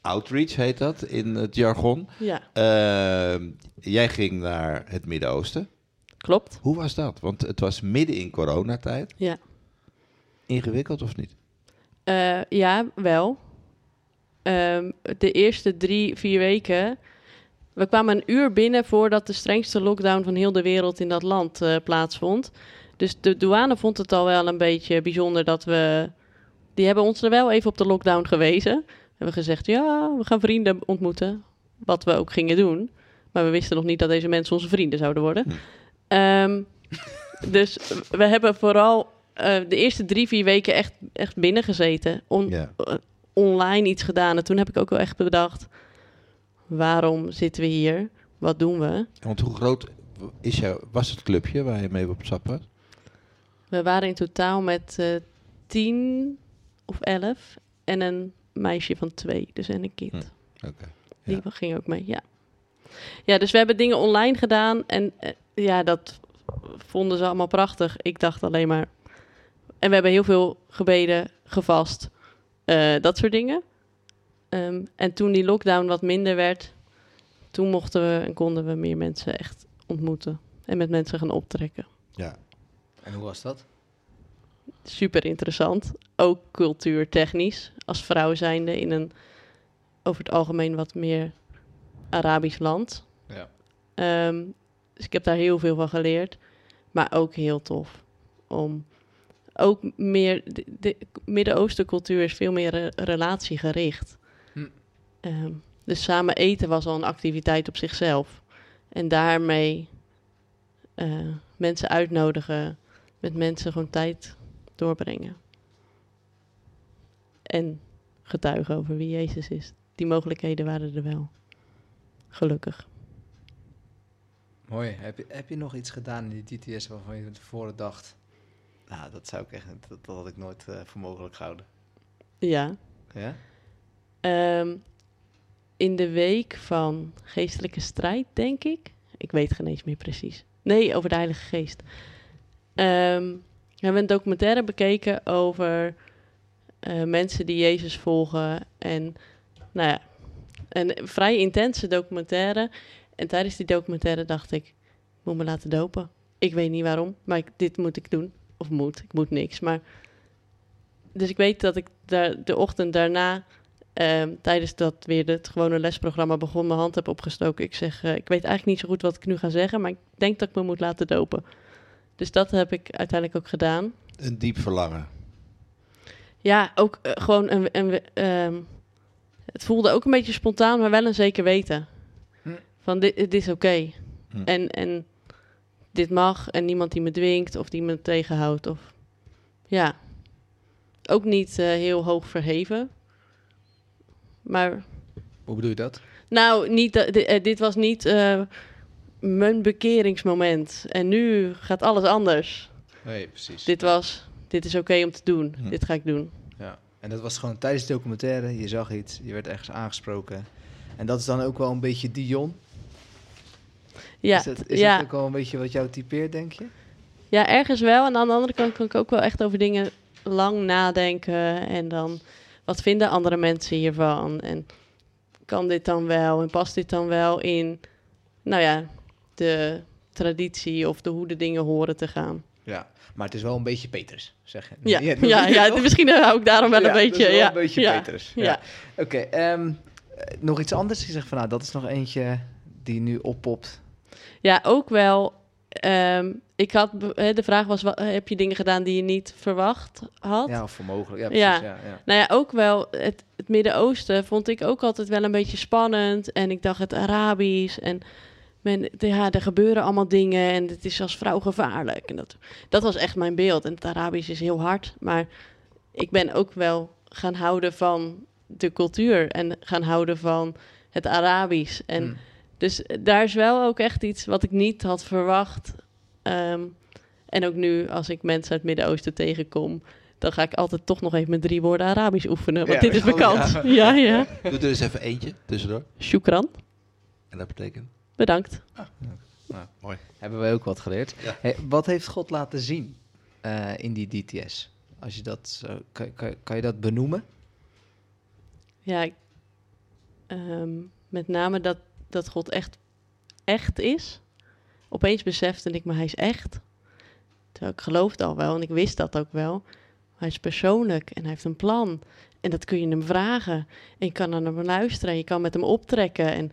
outreach, heet dat in het jargon. Ja, Ehm, jij ging naar het Midden-Oosten. klopt. Hoe was dat? Want het was midden in coronatijd. Ja. Ingewikkeld of niet? Eh, ja, wel. Ehm, de eerste drie, vier weken. We kwamen een uur binnen voordat de strengste lockdown van heel de wereld in dat land eh, plaatsvond. Dus de douane vond het al wel een beetje bijzonder dat we. Die hebben ons er wel even op de lockdown gewezen. We hebben gezegd: ja, we gaan vrienden ontmoeten. Wat we ook gingen doen. Maar we wisten nog niet dat deze mensen onze vrienden zouden worden. Hm. Ehm, dus we hebben vooral eh, de eerste drie, vier weken echt, echt binnen gezeten. On- eh, online iets gedaan. En toen heb ik ook wel echt bedacht: waarom zitten we hier? Wat doen we? Want hoe groot is jou, was het clubje waar je mee op stap was? We waren in totaal met eh, tien of elf en een meisje van twee, dus en een kind. Hm, Oké. Die ging ook mee, ja. Ja, dus we hebben dingen online gedaan en eh, ja, dat vonden ze allemaal prachtig. Ik dacht alleen maar... En we hebben heel veel gebeden, gevast, eh, dat soort dingen. Ehm, en toen die lockdown wat minder werd, toen mochten we en konden we meer mensen echt ontmoeten. En met mensen gaan optrekken. ja. En hoe was dat? super interessant. Ook cultuurtechnisch. Als vrouw zijnde in een over het algemeen wat meer Arabisch land. Ja. Ehm, dus ik heb daar heel veel van geleerd. Maar ook heel tof. Om ook meer. De, de Midden-Oosten cultuur is veel meer re- relatiegericht. Hm. Ehm, dus samen eten was al een activiteit op zichzelf. En daarmee eh, mensen uitnodigen, met mensen gewoon tijd doorbrengen. En getuigen over wie Jezus is. Die mogelijkheden waren er wel. Gelukkig. Mooi. Heb je, heb je nog iets gedaan in die TTS waarvan je van tevoren dacht... Nou, dat zou ik echt... Dat, dat had ik nooit eh, voor mogelijk gehouden. Ja. Ja? Ehm, in de week van geestelijke strijd, denk ik. Ik weet geen eens meer precies. Nee, over de Heilige Geest. Ehm, we hebben een documentaire bekeken over eh, mensen die Jezus volgen. En nou ja, een vrij intense documentaire. En tijdens die documentaire dacht ik, ik moet me laten dopen. Ik weet niet waarom, maar ik, dit moet ik doen. Of moet, ik moet niks. Maar dus ik weet dat ik daar, de ochtend daarna, ehm, tijdens dat weer het gewone lesprogramma begon, mijn hand heb opgestoken. Ik zeg, eh, ik weet eigenlijk niet zo goed wat ik nu ga zeggen, maar ik denk dat ik me moet laten dopen. Dus dat heb ik uiteindelijk ook gedaan. Een diep verlangen. Ja, ook eh, gewoon een, een, ehm, het voelde ook een beetje spontaan, maar wel een zeker weten. Hm. Van dit, dit is oké. Hm. En, en dit mag en niemand die me dwingt of die me tegenhoudt. Of, ja, ook niet eh, heel hoog verheven. Maar Hoe bedoel je dat? nou, niet, dat- eh, dit was niet eh, mijn bekeringsmoment. En nu gaat alles anders. Nee, precies. Dit was, dit is oké om te doen. Hm. Dit ga ik doen. Ja. En dat was gewoon tijdens de documentaire. Je zag iets, je werd ergens aangesproken. En dat is dan ook wel een beetje Dion. Ja, is het, is ja. het ook wel een beetje wat jou typeert, denk je? Ja, ergens wel. En aan de andere kant kan ik ook wel echt over dingen lang nadenken. En dan, wat vinden andere mensen hiervan? En kan dit dan wel? En past dit dan wel in, nou ja, de traditie of de hoe de dingen horen te gaan? Ja. Maar het is wel een beetje Peters, zeg je. Ja, *laughs* Ja, ja, misschien hou ik daarom wel Ja, een dat is beetje. wel ja, een beetje ja, Peters. Ja. Ja. Oké, ehm, eh, nog iets anders? Je zegt van, nou, dat is nog eentje die nu oppopt. Ja, ook wel. ehm, ik had, de vraag was, wa- heb je dingen gedaan die je niet verwacht had? Ja, of voor mogelijk. Ja, precies. Ja. Ja, Nou ja, ook wel het, het Midden-Oosten vond ik ook altijd wel een beetje spannend. En ik dacht het Arabisch. En men, ja, er gebeuren allemaal dingen en het is als vrouw gevaarlijk. En dat, dat was echt mijn beeld. En het Arabisch is heel hard. Maar ik ben ook wel gaan houden van de cultuur. En gaan houden van het Arabisch. En Mm. dus daar is wel ook echt iets wat ik niet had verwacht. Ehm, en ook nu, als ik mensen uit het Midden-Oosten tegenkom, dan ga ik altijd toch nog even met drie woorden Arabisch oefenen. Want Ja. dit is Oh, bekend. *laughs* ja. ja, ja. Doe er eens even eentje tussendoor. Shukran. En dat betekent? Bedankt. Mooi. Hebben wij ook wat geleerd. Ja. Hey, wat heeft God laten zien eh, in die DTS? Als je dat zo, kan, kan, kan je dat benoemen? Ja, ik- ehm, met name dat, dat God echt, echt is. Opeens besefte ik me, hij is echt. Terwijl ik geloofde al wel en ik wist dat ook wel. Hij is persoonlijk en hij heeft een plan. En dat kun je hem vragen. En je kan naar hem luisteren en je kan met hem optrekken. En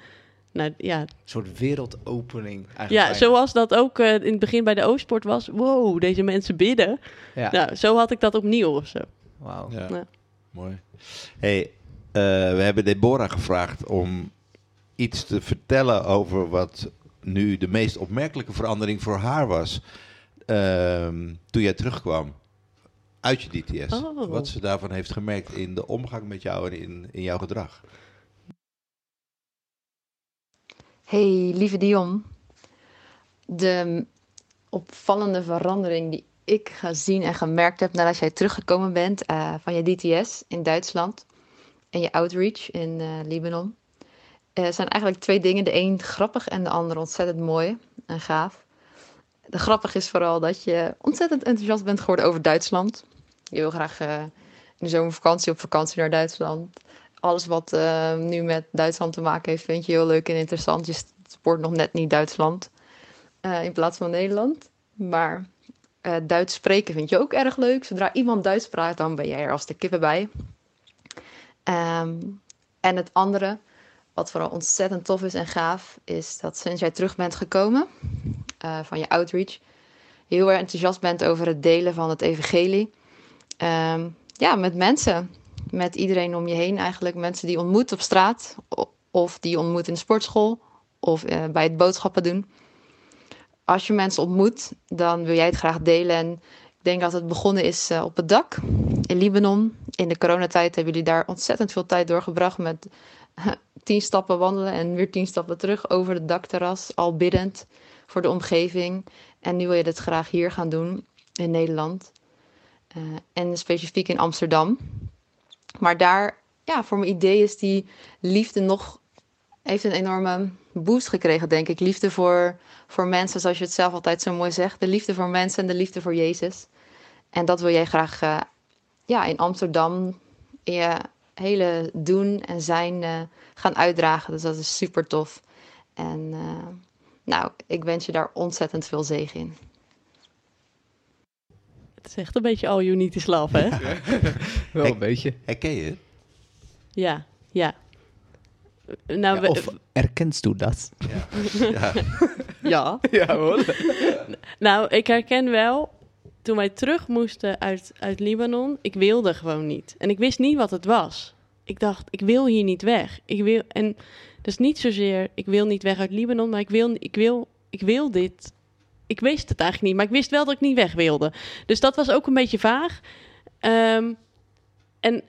nou ja, Een soort wereldopening eigenlijk. ja zoals dat ook eh, in het begin bij de Oostsport was. Wow, deze mensen bidden. Ja. Nou, zo had ik dat opnieuw of zo. Wauw. Ja. Ja. Mooi. Hey, eh, we hebben Deborah gevraagd om iets te vertellen over wat nu de meest opmerkelijke verandering voor haar was. ehm, toen jij terugkwam uit je DTS. Oh. Wat ze daarvan heeft gemerkt in de omgang met jou en in, in jouw gedrag. Hey, lieve Dion. De opvallende verandering die ik gezien en gemerkt heb nadat jij teruggekomen bent eh, van je DTS in Duitsland en je outreach in eh, Libanon, eh, zijn eigenlijk twee dingen. De een grappig en de ander ontzettend mooi en gaaf. De grappig is vooral dat je ontzettend enthousiast bent geworden over Duitsland. Je wil graag eh, in de zomervakantie op vakantie naar Duitsland alles wat eh, nu met Duitsland te maken heeft, vind je heel leuk en interessant. Je sport nog net niet Duitsland in plaats van Nederland. Maar Duits spreken vind je ook erg leuk. Zodra iemand Duits praat, dan ben jij er als de kippen bij. Ehm, en het andere, wat vooral ontzettend tof is en gaaf, is dat sinds jij terug bent gekomen eh, van je outreach, heel erg enthousiast bent over het delen van het evangelie. Ehm, ja, met mensen met iedereen om je heen eigenlijk. Mensen die ontmoet op straat of die ontmoet in de sportschool of eh, bij het boodschappen doen. Als je mensen ontmoet, dan wil jij het graag delen. En ik denk dat het begonnen is eh, op het dak in Libanon. In de coronatijd hebben jullie daar ontzettend veel tijd doorgebracht met *laughs* tien stappen wandelen en weer tien stappen terug over het dakterras, al biddend voor de omgeving. En nu wil je dit graag hier gaan doen in Nederland. Eh, en specifiek in Amsterdam. Maar daar, ja, voor mijn idee is die liefde nog, heeft een enorme boost gekregen, denk ik. Liefde voor, voor mensen, zoals je het zelf altijd zo mooi zegt. De liefde voor mensen en de liefde voor Jezus. En dat wil jij graag eh, ja, in Amsterdam hele doen en zijn eh, gaan uitdragen. Dus dat is super tof. En eh, nou, ik wens je daar ontzettend veel zegen in. Het is echt een beetje all you need is love, hè? *laughs* Wel Ik- een beetje. Herken je? Ja, ja. Nou, Ja, we- of erkent u dat? *laughs* Ja. ja. Ja hoor. Nou, ik herken wel, toen wij terug moesten uit, uit Libanon, ik wilde gewoon niet. En ik wist niet wat het was. Ik dacht, ik wil hier niet weg. Ik wil, en dus niet zozeer, ik wil niet weg uit Libanon, maar ik wil, ik wil, ik wil dit. Ik wist het eigenlijk niet, maar ik wist wel dat ik niet weg wilde. Dus dat was ook een beetje vaag. Ehm, en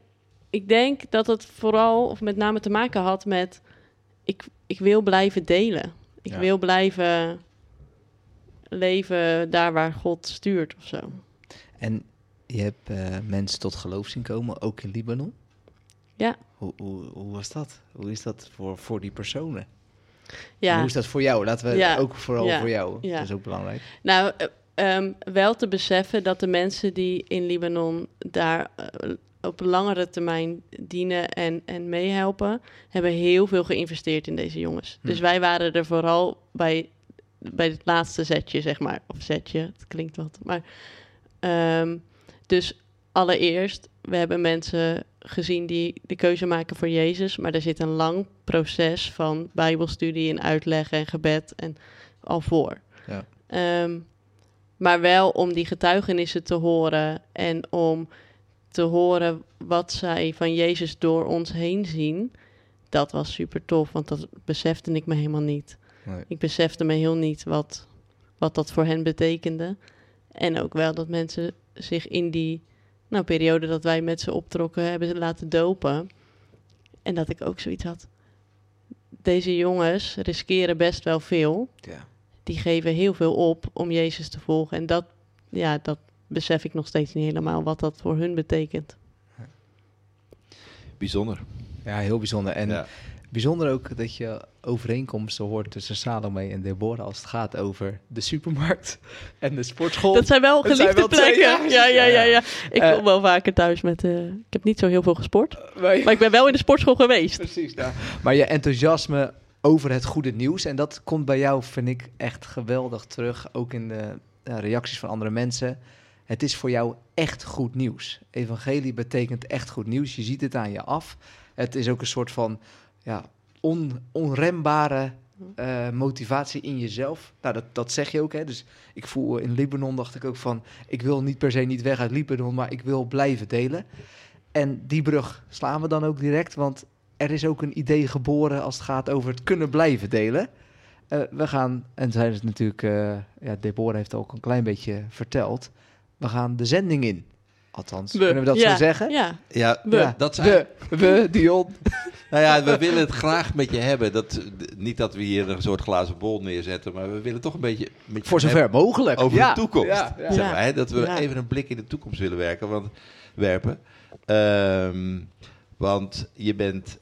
ik denk dat het vooral, of met name te maken had met, ik, ik wil blijven delen. Ik Ja. wil blijven leven daar waar God stuurt of zo. En je hebt eh, mensen tot geloof zien komen, ook in Libanon. Ja. Hoe, hoe, hoe was dat? Hoe is dat voor, voor die personen? En Ja, hoe is dat voor jou? Laten we Ja. ook vooral Ja. voor jou. Ja. Dat is ook belangrijk. nou, eh, ehm, wel te beseffen dat de mensen die in Libanon daar eh, op langere termijn dienen en, en meehelpen, hebben heel veel geïnvesteerd in deze jongens. Hm. Dus wij waren er vooral bij, bij het laatste zetje, zeg maar. Of zetje, het klinkt wat. Maar, ehm, dus allereerst, we hebben mensen gezien die de keuze maken voor Jezus, maar er zit een lang proces van bijbelstudie en uitleg en gebed en al voor. Ja. Ehm, maar wel om die getuigenissen te horen en om te horen wat zij van Jezus door ons heen zien. Dat was super tof, want dat besefte ik me helemaal niet. Nee. Ik besefte me heel niet wat, wat dat voor hen betekende. En ook wel dat mensen zich in die nou, periode dat wij met ze optrokken hebben ze laten dopen. En dat ik ook zoiets had. deze jongens riskeren best wel veel. Ja. Die geven heel veel op om Jezus te volgen. En dat, ja, dat besef ik nog steeds niet helemaal wat dat voor hun betekent. Bijzonder. ja, heel bijzonder. En ja. bijzonder ook dat je overeenkomsten hoort tussen Salome en Deborah als het gaat over de supermarkt *laughs* en de sportschool. Dat zijn wel zijn geliefde wel plekken. ja. Ja, ja, ja. Ik Eh, kom wel vaker thuis met... eh, ik heb niet zo heel veel gesport. Nee. Maar ik ben wel in de sportschool geweest. Precies, ja. Maar je enthousiasme over het goede nieuws. En dat komt bij jou, vind ik, echt geweldig terug. Ook in de reacties van andere mensen. Het is voor jou echt goed nieuws. Evangelie betekent echt goed nieuws. Je ziet het aan je af. Het is ook een soort van ja, on, onrembare eh, motivatie in jezelf. Nou, dat, dat zeg je ook. Hè? Dus ik voel in Libanon, dacht ik ook van... ik wil niet per se niet weg uit Libanon, maar ik wil blijven delen. En die brug slaan we dan ook direct, want er is ook een idee geboren als het gaat over het kunnen blijven delen. Eh, we gaan, en zij is natuurlijk, eh ja, Deborah heeft ook een klein beetje verteld, we gaan de zending in. Althans, We. kunnen we dat Ja, zo zeggen? Ja. Ja, We. Ja. dat zijn... We, we, Dion. Nou ja, we willen het graag met je hebben. Dat, niet dat we hier een soort glazen bol neerzetten, maar we willen toch een beetje met je Voor zover mogelijk. over Ja, de toekomst. Ja, ja. Zeg maar, hè? Dat we Ja. even een blik in de toekomst willen werken, want, werpen. Ehm, want je bent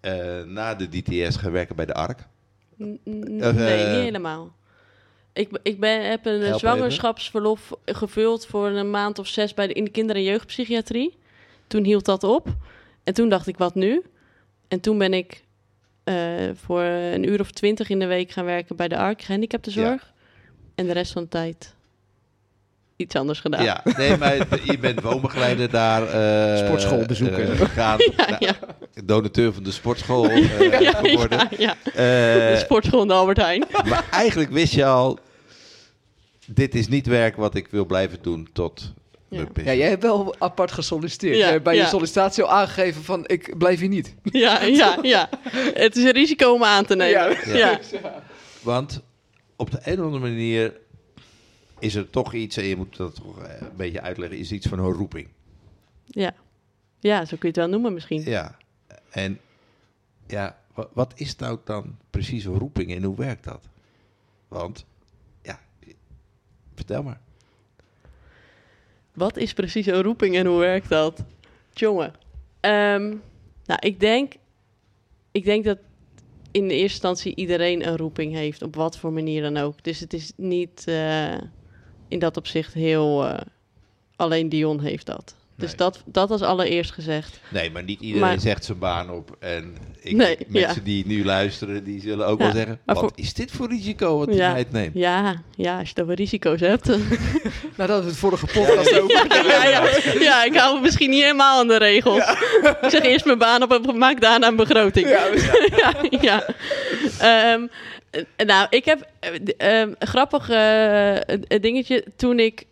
eh, na de DTS gaan werken bij de ARK. N- Eh, nee, eh, niet helemaal. Ik, ik ben, heb een eh, Help zwangerschapsverlof gevuld voor een maand of zes bij de, in de kinder- en jeugdpsychiatrie. Toen hield dat op. En toen dacht ik, wat nu? En toen ben ik eh, voor een uur of twintig in de week gaan werken bij de ARK, gehandicaptenzorg. En de rest van de tijd iets anders gedaan. Ja, nee, maar *laughs* je bent woonbegeleider daar. eh, Sportschool bezoeken. eh, gegaan. *laughs* Ja, Nou, ja. Donateur van de sportschool *laughs* eh, ja, geworden. ja, ja. Eh, De sportschool in de Albert Heijn. maar eigenlijk wist je al, dit is niet werk wat ik wil blijven doen tot Ja. jij hebt wel apart gesolliciteerd. Ja, Jij hebt bij je sollicitatie al aangegeven van, ik blijf hier niet. *laughs* Ja, ja, ja. Het is een risico om aan te nemen. Ja. Ja. Want op de een of andere manier is er toch iets, en je moet dat toch eh, een beetje uitleggen, is iets van een roeping. Ja. ja, zo kun je het wel noemen misschien. Ja, en ja, wa- wat is nou dan precies een roeping en hoe werkt dat? Want, ja, vertel maar. Wat is precies een roeping en hoe werkt dat? Jongen. Ehm, nou, ik denk, ik denk dat in de eerste instantie iedereen een roeping heeft, op wat voor manier dan ook. Dus het is niet eh, in dat opzicht heel. eh, alleen Dion heeft dat. Dus Nee. dat, dat als allereerst gezegd. Nee, maar niet iedereen Maar- zegt zijn baan op. En ik, Nee, mensen ja. die nu luisteren, die zullen ook Ja, wel zeggen... wat voor- is dit voor risico wat Ja. hij het neemt? Ja, ja, als je het over risico's hebt. *laughs* Nou, dat we het vorige podcast ja, ja, ik hou me misschien niet helemaal aan de regels. Ik zeg eerst mijn baan op en maak daarna een begroting. Ja, ja. *laughs* Ehm, eh, nou, ik heb ehm, een grappig eh, dingetje. Toen ik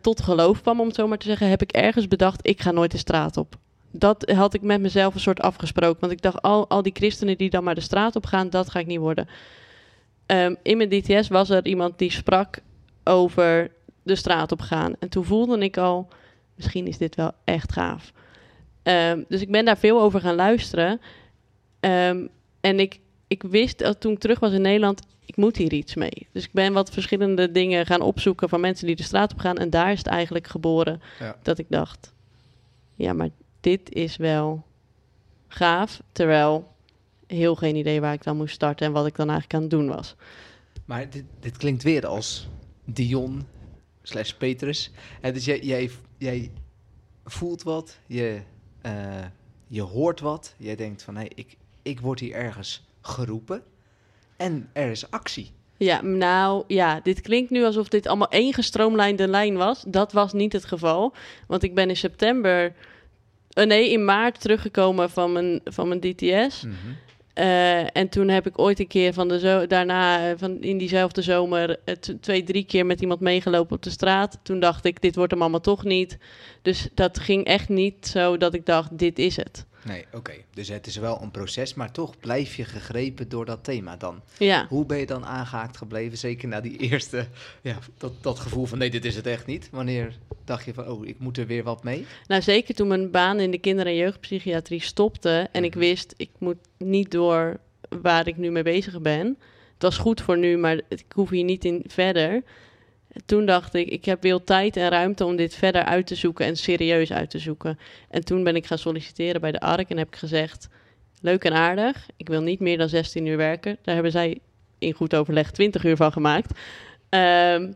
tot geloof kwam, om het zo maar te zeggen, heb ik ergens bedacht, ik ga nooit de straat op. Dat had ik met mezelf een soort afgesproken. Want ik dacht, al, al die christenen die dan maar de straat op gaan, dat ga ik niet worden. Ehm, in mijn DTS was er iemand die sprak over de straat op gaan. En toen voelde ik al, misschien is dit wel echt gaaf. Dus ik ben daar veel over gaan luisteren. En ik, ik wist dat toen ik terug was in Nederland, ik moet hier iets mee. Dus ik ben wat verschillende dingen gaan opzoeken van mensen die de straat op gaan. En daar is het eigenlijk geboren Ja. dat ik dacht, ja, maar dit is wel gaaf. Terwijl heel geen idee waar ik dan moest starten en wat ik dan eigenlijk aan het doen was. Maar dit, dit klinkt weer als Dion slash Petrus. En dus jij, jij, jij voelt wat, je, eh, je hoort wat. Jij denkt van, hé, ik, ik word hier ergens geroepen. En er is actie. Ja, nou ja, dit klinkt nu alsof dit allemaal één gestroomlijnde lijn was. Dat was niet het geval. Want ik ben in september, eh, nee, in maart teruggekomen van mijn, van mijn DTS. Eh, en toen heb ik ooit een keer van de zo daarna, eh, van in diezelfde zomer, twee, drie keer met iemand meegelopen op de straat. Toen dacht ik, dit wordt hem allemaal toch niet. Dus dat ging echt niet zo dat ik dacht, dit is het. Nee, oké. Dus het is wel een proces, maar toch blijf je gegrepen door dat thema dan. Ja. Hoe ben je dan aangehaakt gebleven? Zeker na die *laughs* eerste, ja, dat, dat gevoel van nee, dit is het echt niet. Wanneer dacht je van, oh, ik moet er weer wat mee? Nou, zeker toen mijn baan in de kinder- en jeugdpsychiatrie stopte en ik wist, ik moet niet door waar ik nu mee bezig ben. Het was goed voor nu, maar ik hoef hier niet in verder. Toen dacht ik, ik heb veel tijd en ruimte om dit verder uit te zoeken en serieus uit te zoeken. En toen ben ik gaan solliciteren bij de ARK en heb ik gezegd, leuk en aardig, ik wil niet meer dan 16 uur werken. Daar hebben zij in goed overleg 20 uur van gemaakt. Ehm,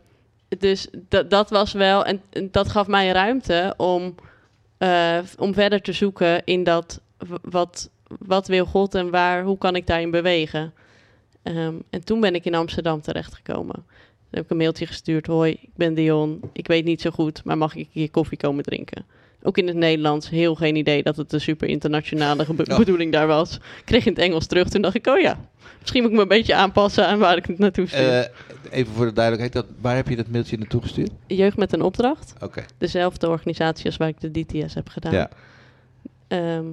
dus dat, was wel, en, dat gaf mij ruimte om, eh, om verder te zoeken in dat, wat, wat wil God en waar, hoe kan ik daarin bewegen. Ehm, en toen ben ik in Amsterdam terechtgekomen. Dan heb ik een mailtje gestuurd. Hoi, ik ben Dion. Ik weet niet zo goed, maar mag ik hier koffie komen drinken? Ook in het Nederlands. Heel geen idee dat het een super internationale Oh. bedoeling daar was. Kreeg in het Engels terug. Toen dacht ik, oh ja, misschien moet ik me een beetje aanpassen aan waar ik het naartoe stuur. Eh, even voor de duidelijkheid, dat, waar heb je dat mailtje naartoe gestuurd? Jeugd met een opdracht. Oké. Dezelfde organisatie als waar ik de DTS heb gedaan. Ja. Ehm,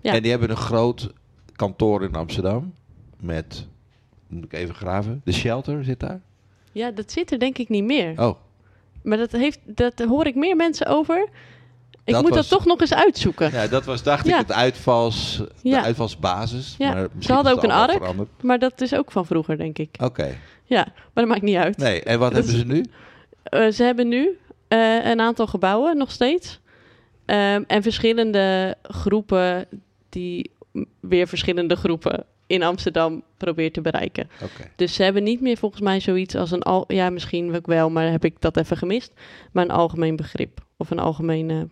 Ja. En die hebben een groot kantoor in Amsterdam met, moet ik even graven, de shelter zit daar? Ja, dat zit er denk ik niet meer. Oh, Maar dat, heeft, dat hoor ik meer mensen over. Ik Dat moet was- dat toch nog eens uitzoeken. ja, dat was dacht Ja. ik het uitvals, de Ja. uitvalsbasis. Ja, Maar ze hadden ook een ark. veranderd. Maar dat is ook van vroeger, denk ik. Oké. Ja, maar dat maakt niet uit. Nee, en wat Dat hebben ze nu? Eh, ze hebben nu eh, een aantal gebouwen nog steeds. Ehm, en verschillende groepen die weer verschillende groepen in Amsterdam probeert te bereiken. Dus ze hebben niet meer volgens mij zoiets als een al ja misschien ook wel, maar heb ik dat even gemist. Maar een algemeen begrip of een algemene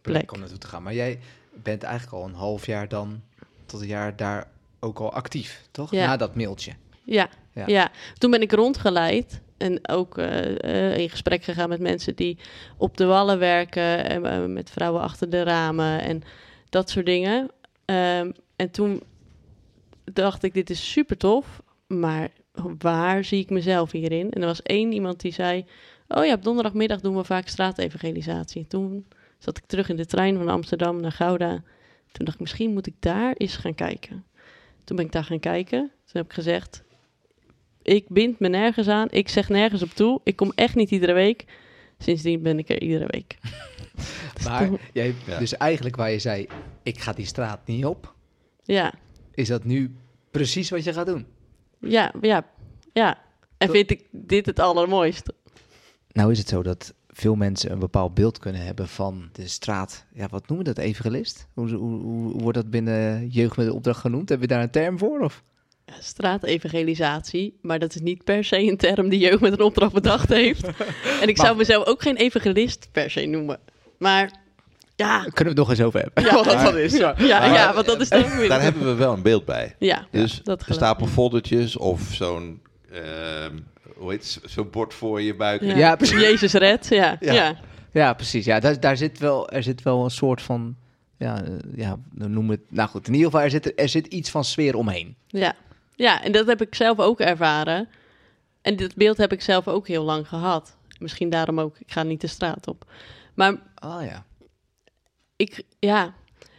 plek. om naartoe te gaan. Maar jij bent eigenlijk al een half jaar dan tot een jaar daar ook al actief, toch? Ja. Na dat mailtje. Ja, Ja. ja. toen ben ik rondgeleid en ook eh, eh, in gesprek gegaan met mensen die op de wallen werken, en, eh, met vrouwen achter de ramen en dat soort dingen. Ehm, en toen dacht ik, dit is super tof, maar waar zie ik mezelf hierin? En er was één iemand die zei, oh ja, op donderdagmiddag doen we vaak straatevangelisatie. En toen zat ik terug in de trein van Amsterdam naar Gouda. Toen dacht ik, misschien moet ik daar eens gaan kijken. Toen ben ik daar gaan kijken. Toen heb ik gezegd, ik bind me nergens aan. Ik zeg nergens op toe. Ik kom echt niet iedere week. Sindsdien ben ik er iedere week. *laughs* Dus Maar jij, Ja. dus eigenlijk waar je zei, ik ga die straat niet op, ja, is dat nu precies wat je gaat doen? ja, ja, ja. En vind ik dit het allermooiste. Nou is het zo dat veel mensen een bepaald beeld kunnen hebben van de straat. Ja, wat noemen we dat? Evangelist? Hoe, hoe, hoe, wordt dat binnen jeugd met de opdracht genoemd? Heb je daar een term voor? Of? Ja, straatevangelisatie, maar dat is niet per se een term die jeugd met een opdracht bedacht heeft. *laughs* en ik zou mezelf ook geen evangelist per se noemen. Maar ja, Daar kunnen we het nog eens over hebben. ja, *laughs* Wat dat maar- dan is. Ja, ja, Maar, ja, want dat is dan weer- Daar hebben we wel een beeld bij. Ja, Dus dat een stapel foldertjes of zo'n, ehm, hoe heet het, zo'n bord voor je buik. Ja, Ja, precies. Jezus red, ja. Ja. ja. Ja, precies. Ja, daar, daar zit wel, er zit wel een soort van, ja, ja, noem het, nou goed, in ieder geval, er zit, er zit iets van sfeer omheen. Ja. ja, en dat heb ik zelf ook ervaren. En dit beeld heb ik zelf ook heel lang gehad. Misschien daarom ook, ik ga niet de straat op. Maar Ah ja. Ik, ja,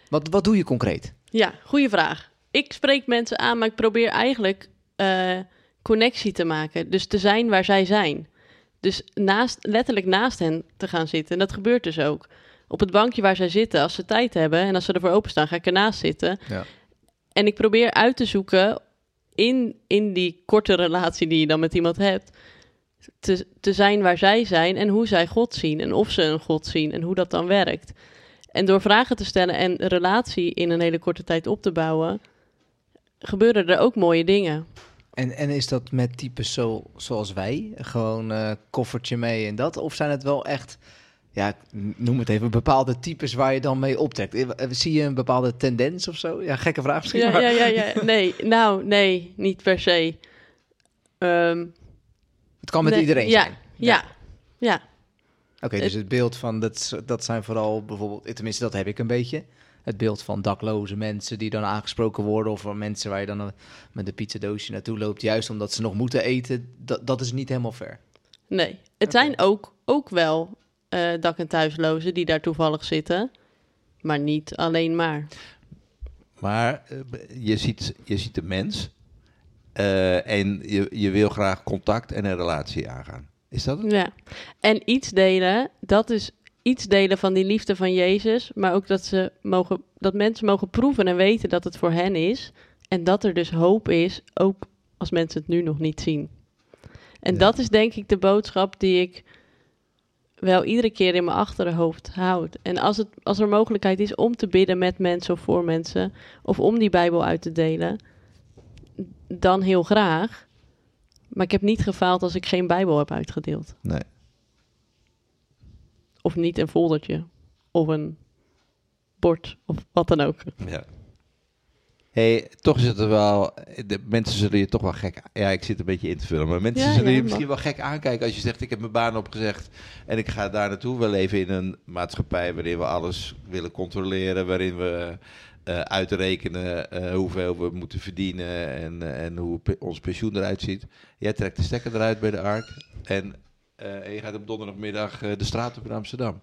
Wat, wat doe je concreet? ja, goede vraag. Ik spreek mensen aan, maar ik probeer eigenlijk eh, connectie te maken. Dus te zijn waar zij zijn. Dus naast, letterlijk naast hen te gaan zitten. En dat gebeurt dus ook. Op het bankje waar zij zitten, als ze tijd hebben en als ze ervoor openstaan, ga ik ernaast zitten. Ja. En ik probeer uit te zoeken in, in die korte relatie die je dan met iemand hebt, te, te zijn waar zij zijn en hoe zij God zien en of ze een God zien en hoe dat dan werkt. En door vragen te stellen en relatie in een hele korte tijd op te bouwen, gebeuren er ook mooie dingen. En, en is dat met types zo, zoals wij? Gewoon eh, koffertje mee en dat? Of zijn het wel echt, ja, noem het even, bepaalde types waar je dan mee optrekt? Eh, eh, Zie je een bepaalde tendens of zo? Ja, gekke vraag misschien. Ja, maar- ja, ja, ja. *laughs* Nee, nou, nee, niet per se. Ehm, Het kan met nee, iedereen ja, zijn. Ja, ja. Oké, dus het beeld van, dat, dat zijn vooral bijvoorbeeld, tenminste dat heb ik een beetje. Het beeld van dakloze mensen die dan aangesproken worden. Of van mensen waar je dan eh, met een pizzadoosje naartoe loopt. Juist omdat ze nog moeten eten. Dat, dat is niet helemaal fair. Nee, het zijn ook, ook wel eh, dak- en thuislozen die daar toevallig zitten. Maar niet alleen maar. Maar eh, je, ziet, je ziet de mens eh, en je, je wil graag contact en een relatie aangaan. Is dat het? Ja. En iets delen, dat is iets delen van die liefde van Jezus. Maar ook dat, ze mogen, dat mensen mogen proeven en weten dat het voor hen is. En dat er dus hoop is, ook als mensen het nu nog niet zien. En Ja. dat is denk ik de boodschap die ik wel iedere keer in mijn achterhoofd houd. En als, het, als er mogelijkheid is om te bidden met mensen of voor mensen, of om die Bijbel uit te delen, dan heel graag. Maar ik heb niet gefaald als ik geen Bijbel heb uitgedeeld. Nee. Of niet een foldertje. Of een bord. Of wat dan ook. Ja. Hey, toch is het er wel. De mensen zullen je toch wel gek. Ja, ik zit een beetje in te vullen. Maar mensen Ja, zullen ja, je misschien wel gek aankijken als je zegt: Ik heb mijn baan opgezegd en ik ga daar naartoe. We leven in een maatschappij waarin we alles willen controleren. Waarin we eh, uitrekenen eh, hoeveel we moeten verdienen en, eh, en hoe pe- ons pensioen eruit ziet. Jij trekt de stekker eruit bij de ARK. En, en je gaat op donderdagmiddag de straat op in Amsterdam.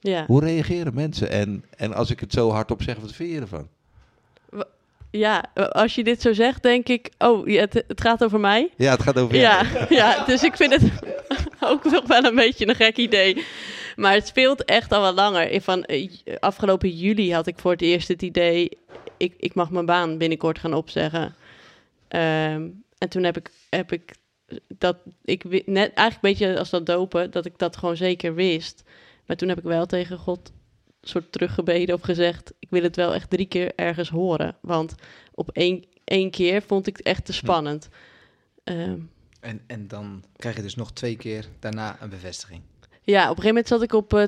Ja. Hoe reageren mensen? En, en als ik het zo hardop zeg, wat vind je ervan? ja, als je dit zo zegt, denk ik... Oh, het, het gaat over mij. Ja, het gaat over Ja, *laughs* ja, dus ik vind het *laughs* ook nog wel een beetje een gek idee. Maar het speelt echt al wel langer. Van, eh, afgelopen juli had ik voor het eerst het idee... Ik, ik mag mijn baan binnenkort gaan opzeggen. Ehm, en toen heb ik, heb ik dat... Ik, net, eigenlijk een beetje als dat dopen, dat ik dat gewoon zeker wist. Maar toen heb ik wel tegen God soort teruggebeden of gezegd... ik wil het wel echt drie keer ergens horen. Want op één, één keer vond ik het echt te spannend. Ehm, En, en dan krijg je dus nog twee keer daarna een bevestiging. Ja, op een gegeven moment zat ik op eh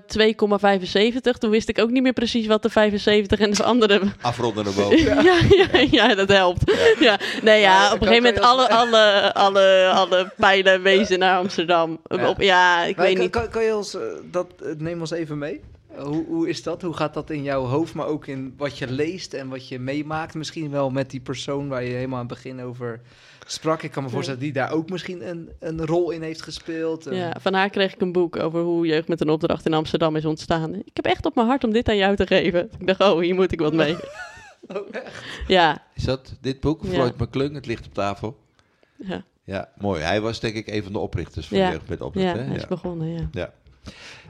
2,75. Toen wist ik ook niet meer precies wat de 75 en de andere... *laughs* Afronden naar boven. *laughs* Ja, ja, ja, dat helpt. Ja. Nee, ja, op een gegeven moment alle, alle, alle, alle pijlen wezen naar Amsterdam. Ja. Op, ja, ik Maar weet kan, niet. Kan, kan je ons, eh, dat, eh, neem ons even mee. Eh, Hoe, hoe is dat? Hoe gaat dat in jouw hoofd, maar ook in wat je leest en wat je meemaakt? Misschien wel met die persoon waar je helemaal aan het begin over sprak. Ik kan me voorstellen dat die daar ook misschien een, een rol in heeft gespeeld. Ja, van haar kreeg ik een boek over hoe jeugd met een opdracht in Amsterdam is ontstaan. Ik heb echt op mijn hart om dit aan jou te geven. Ik dacht, oh, hier moet ik wat mee. *laughs* Oh, echt? Ja, Is dat dit boek? Ja. Floyd McClung, het ligt op tafel. ja, Ja, mooi. Hij was denk ik een van de oprichters van Ja. Jeugd met ja, Opdracht. hè? hij is Ja. begonnen, ja.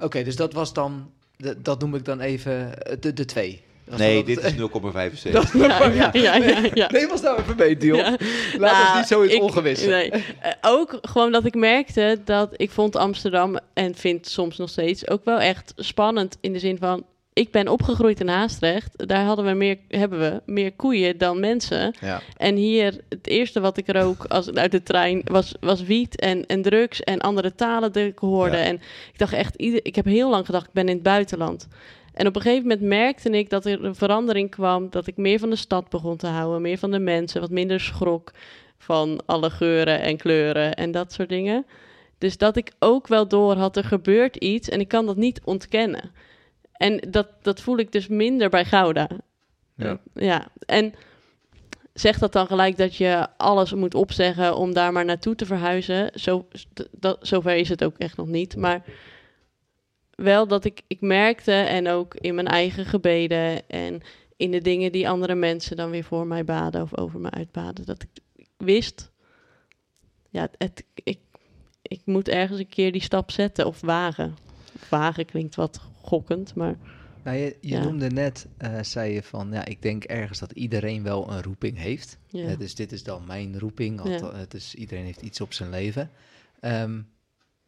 Oké, dus dat was dan, de- dat noem ik dan even eh, de, de twee. Nee, dit is 0,75. dat- Ja, ja, ja, ja, ja. Neem ons nou even mee, Dion. Ja. Laat ons Nou, niet zo in het ik- ongewisse. Nee. Eh, ook gewoon dat ik merkte dat ik vond Amsterdam en vind soms nog steeds ook wel echt spannend in de zin van ik ben opgegroeid in Haastrecht. Daar hadden we meer, hebben we meer koeien dan mensen. Ja. En hier, het eerste wat ik rook als, uit de trein was, was wiet en, en drugs en andere talen die ik hoorde. Ja. En ik dacht echt, ieder, ik heb heel lang gedacht, ik ben in het buitenland. En op een gegeven moment merkte ik dat er een verandering kwam. Dat ik meer van de stad begon te houden, meer van de mensen, wat minder schrok van alle geuren en kleuren en dat soort dingen. Dus dat ik ook wel door had, er gebeurt iets en ik kan dat niet ontkennen. En dat, dat voel ik dus minder bij Gouda. Ja. ja. En zegt dat dan gelijk dat je alles moet opzeggen om daar maar naartoe te verhuizen? Zo, dat, zover is het ook echt nog niet. Maar wel dat ik, ik merkte en ook in mijn eigen gebeden en in de dingen die andere mensen dan weer voor mij baden of over me uitbaden, dat ik, ik wist, ja, het, ik, ik moet ergens een keer die stap zetten of wagen. Wagen klinkt wat gokkend, maar Nou, je je Ja. noemde net, eh, zei je van, ja, ik denk ergens dat iedereen wel een roeping heeft. ja. Eh, dus dit is dan mijn roeping, Ja. het is, iedereen heeft iets op zijn leven. Ehm,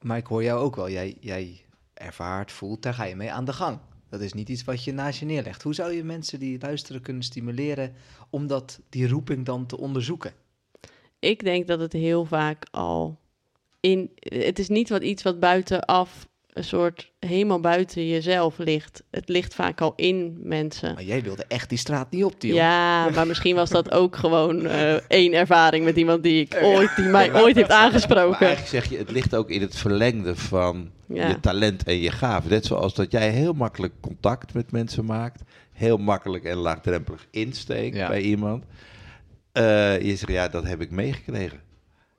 maar ik hoor jou ook wel, jij, jij ervaart, voelt, daar ga je mee aan de gang. Dat is niet iets wat je naast je neerlegt. Hoe zou je mensen die luisteren kunnen stimuleren om dat, die roeping dan te onderzoeken? Ik denk dat het heel vaak al in. Het is niet wat iets wat buitenaf een soort helemaal buiten jezelf ligt. Het ligt vaak al in mensen. Maar jij wilde echt die straat niet op, Dion. Ja, maar misschien was dat ook gewoon eh, één ervaring met iemand die ik ooit, die mij ooit heeft *laughs* Maar aangesproken. eigenlijk zeg je, het ligt ook in het verlengde van Ja. je talent en je gave. Net zoals dat jij heel makkelijk contact met mensen maakt. Heel makkelijk en laagdrempelig insteekt Ja. bij iemand. Eh, je zegt, ja, dat heb ik meegekregen.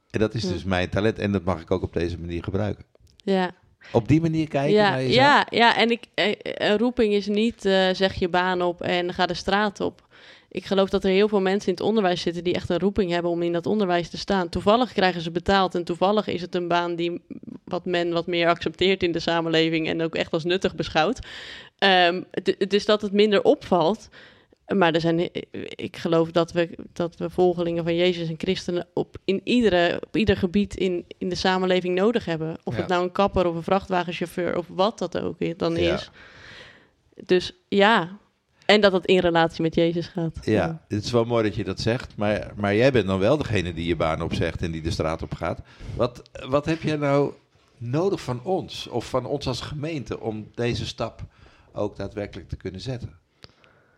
En dat is dus mijn talent. En dat mag ik ook op deze manier gebruiken. Ja. Op die manier kijken Ja, naar jezelf. ja, ja, en ik, eh, een roeping is niet eh, zeg je baan op en ga de straat op. Ik geloof dat er heel veel mensen in het onderwijs zitten die echt een roeping hebben om in dat onderwijs te staan. Toevallig krijgen ze betaald en toevallig is het een baan die wat men wat meer accepteert in de samenleving en ook echt als nuttig beschouwt. D- dus dat het minder opvalt. Maar er zijn, ik geloof dat we, dat we volgelingen van Jezus en christenen op, in iedere, op ieder gebied in, in de samenleving nodig hebben. Of Ja. het nou een kapper of een vrachtwagenchauffeur of wat dat ook dan Ja. is. Dus ja, en dat het in relatie met Jezus gaat. Ja, het is wel mooi dat je dat zegt, maar, maar jij bent dan wel degene die je baan opzegt en die de straat op gaat. Wat, wat heb jij nou nodig van ons, of van ons als gemeente, om deze stap ook daadwerkelijk te kunnen zetten?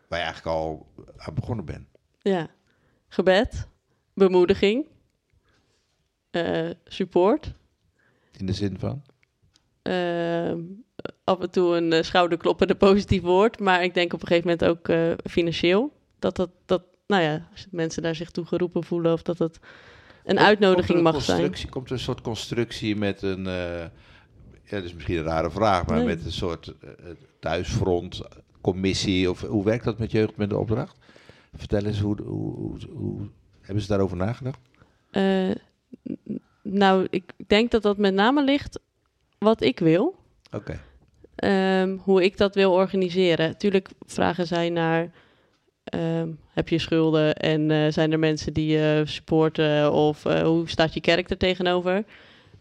Waar je eigenlijk al aan begonnen bent. Ja. Gebed, bemoediging, eh, support. In de zin van? Ehm, af en toe een eh, schouderkloppende *laughs* positief woord. Maar ik denk op een gegeven moment ook eh, financieel. Dat, dat, dat, nou ja, als mensen daar zich toe geroepen voelen of dat het een uitnodiging Komt mag zijn. constructie- Komt er een soort constructie met een, eh, ja, dat is misschien een rare vraag, maar Nee. met een soort thuisfront, commissie, of hoe werkt dat met jeugd met de opdracht? Vertel eens, hoe, hoe, hoe, hoe hebben ze daarover nagedacht? Eh, n- nou, ik denk dat dat met name ligt wat ik wil. Oké. Ehm, hoe ik dat wil organiseren. Tuurlijk vragen zij naar... ehm, heb je schulden en eh, zijn er mensen die je supporten... of eh, hoe staat je kerk er tegenover?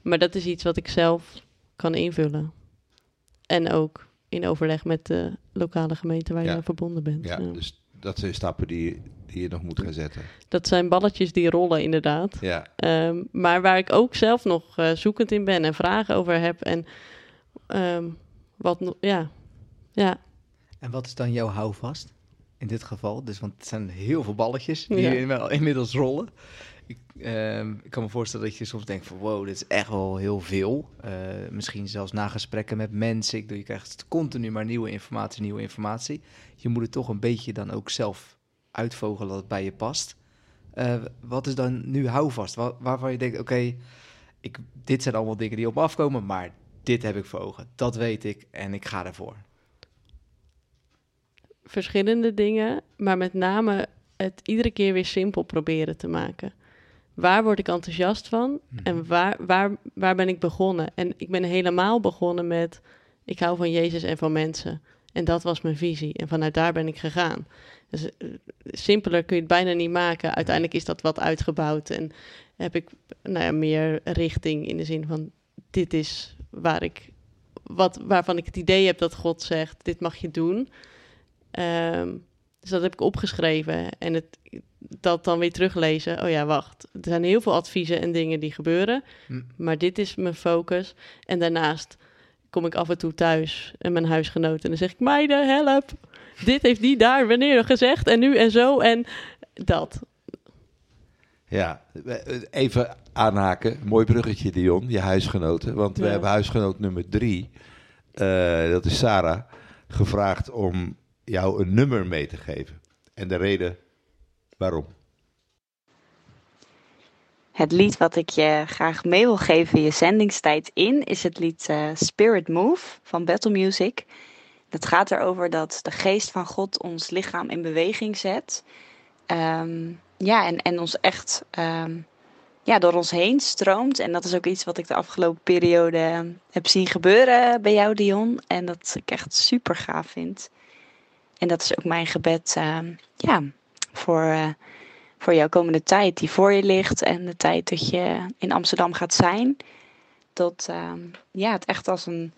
Maar dat is iets wat ik zelf kan invullen. En ook in overleg met de lokale gemeente waar je aan verbonden bent. Ja, Ja. dus dat zijn stappen die, die je nog moet gaan zetten. Dat zijn balletjes die rollen inderdaad. Ja, Ehm, maar waar ik ook zelf nog eh, zoekend in ben en vragen over heb. En ehm, wat nog, ja. Ja, En wat is dan jouw houvast in dit geval? Dus, want het zijn heel veel balletjes die Ja. inmiddels- inmiddels rollen. Ik, ehm, ik kan me voorstellen dat je soms denkt van wow, dit is echt wel heel veel. Eh, misschien zelfs na gesprekken met mensen. Ik je krijgt continu maar nieuwe informatie, nieuwe informatie. Je moet het toch een beetje dan ook zelf uitvogelen dat het bij je past. Eh, wat is dan nu houvast? Waar, waarvan je denkt, oké, dit zijn allemaal dingen die op me afkomen, maar dit heb ik voor ogen. Dat weet ik en ik ga ervoor. verschillende dingen, maar met name het iedere keer weer simpel proberen te maken. Waar word ik enthousiast van en waar, waar, waar ben ik begonnen? En ik ben helemaal begonnen met, ik hou van Jezus en van mensen. En dat was mijn visie. En vanuit daar ben ik gegaan. Dus eh, simpeler kun je het bijna niet maken. Uiteindelijk is dat wat uitgebouwd en heb ik nou ja, meer richting in de zin van, dit is waar ik, wat, waarvan ik het idee heb dat God zegt, dit mag je doen. Ehm, dus dat heb ik opgeschreven en het, dat dan weer teruglezen. Oh ja, wacht. Er zijn heel veel adviezen en dingen die gebeuren, Hm. maar dit is mijn focus. En daarnaast kom ik af en toe thuis en mijn huisgenoten en dan zeg ik: Meiden, help! Dit heeft die daar wanneer gezegd en nu en zo en dat. ja. Even aanhaken. Mooi bruggetje, Dion, je huisgenoten. Want we hebben huisgenoot nummer drie, eh, dat is Sarah, gevraagd om jou een nummer mee te geven. En de reden waarom. Het lied wat ik je graag mee wil geven, je zendingstijd in, is het lied eh, Spirit Move van Battle Music. Het gaat erover dat de geest van God ons lichaam in beweging zet. Ehm, ja, en, en ons echt ehm, ja, door ons heen stroomt. En dat is ook iets wat ik de afgelopen periode eh, heb zien gebeuren bij jou, Dion. En dat ik echt super gaaf vind. En dat is ook mijn gebed ehm, ja, voor, eh, voor jouw komende tijd die voor je ligt en de tijd dat je in Amsterdam gaat zijn. Dat ehm, ja, het echt als een,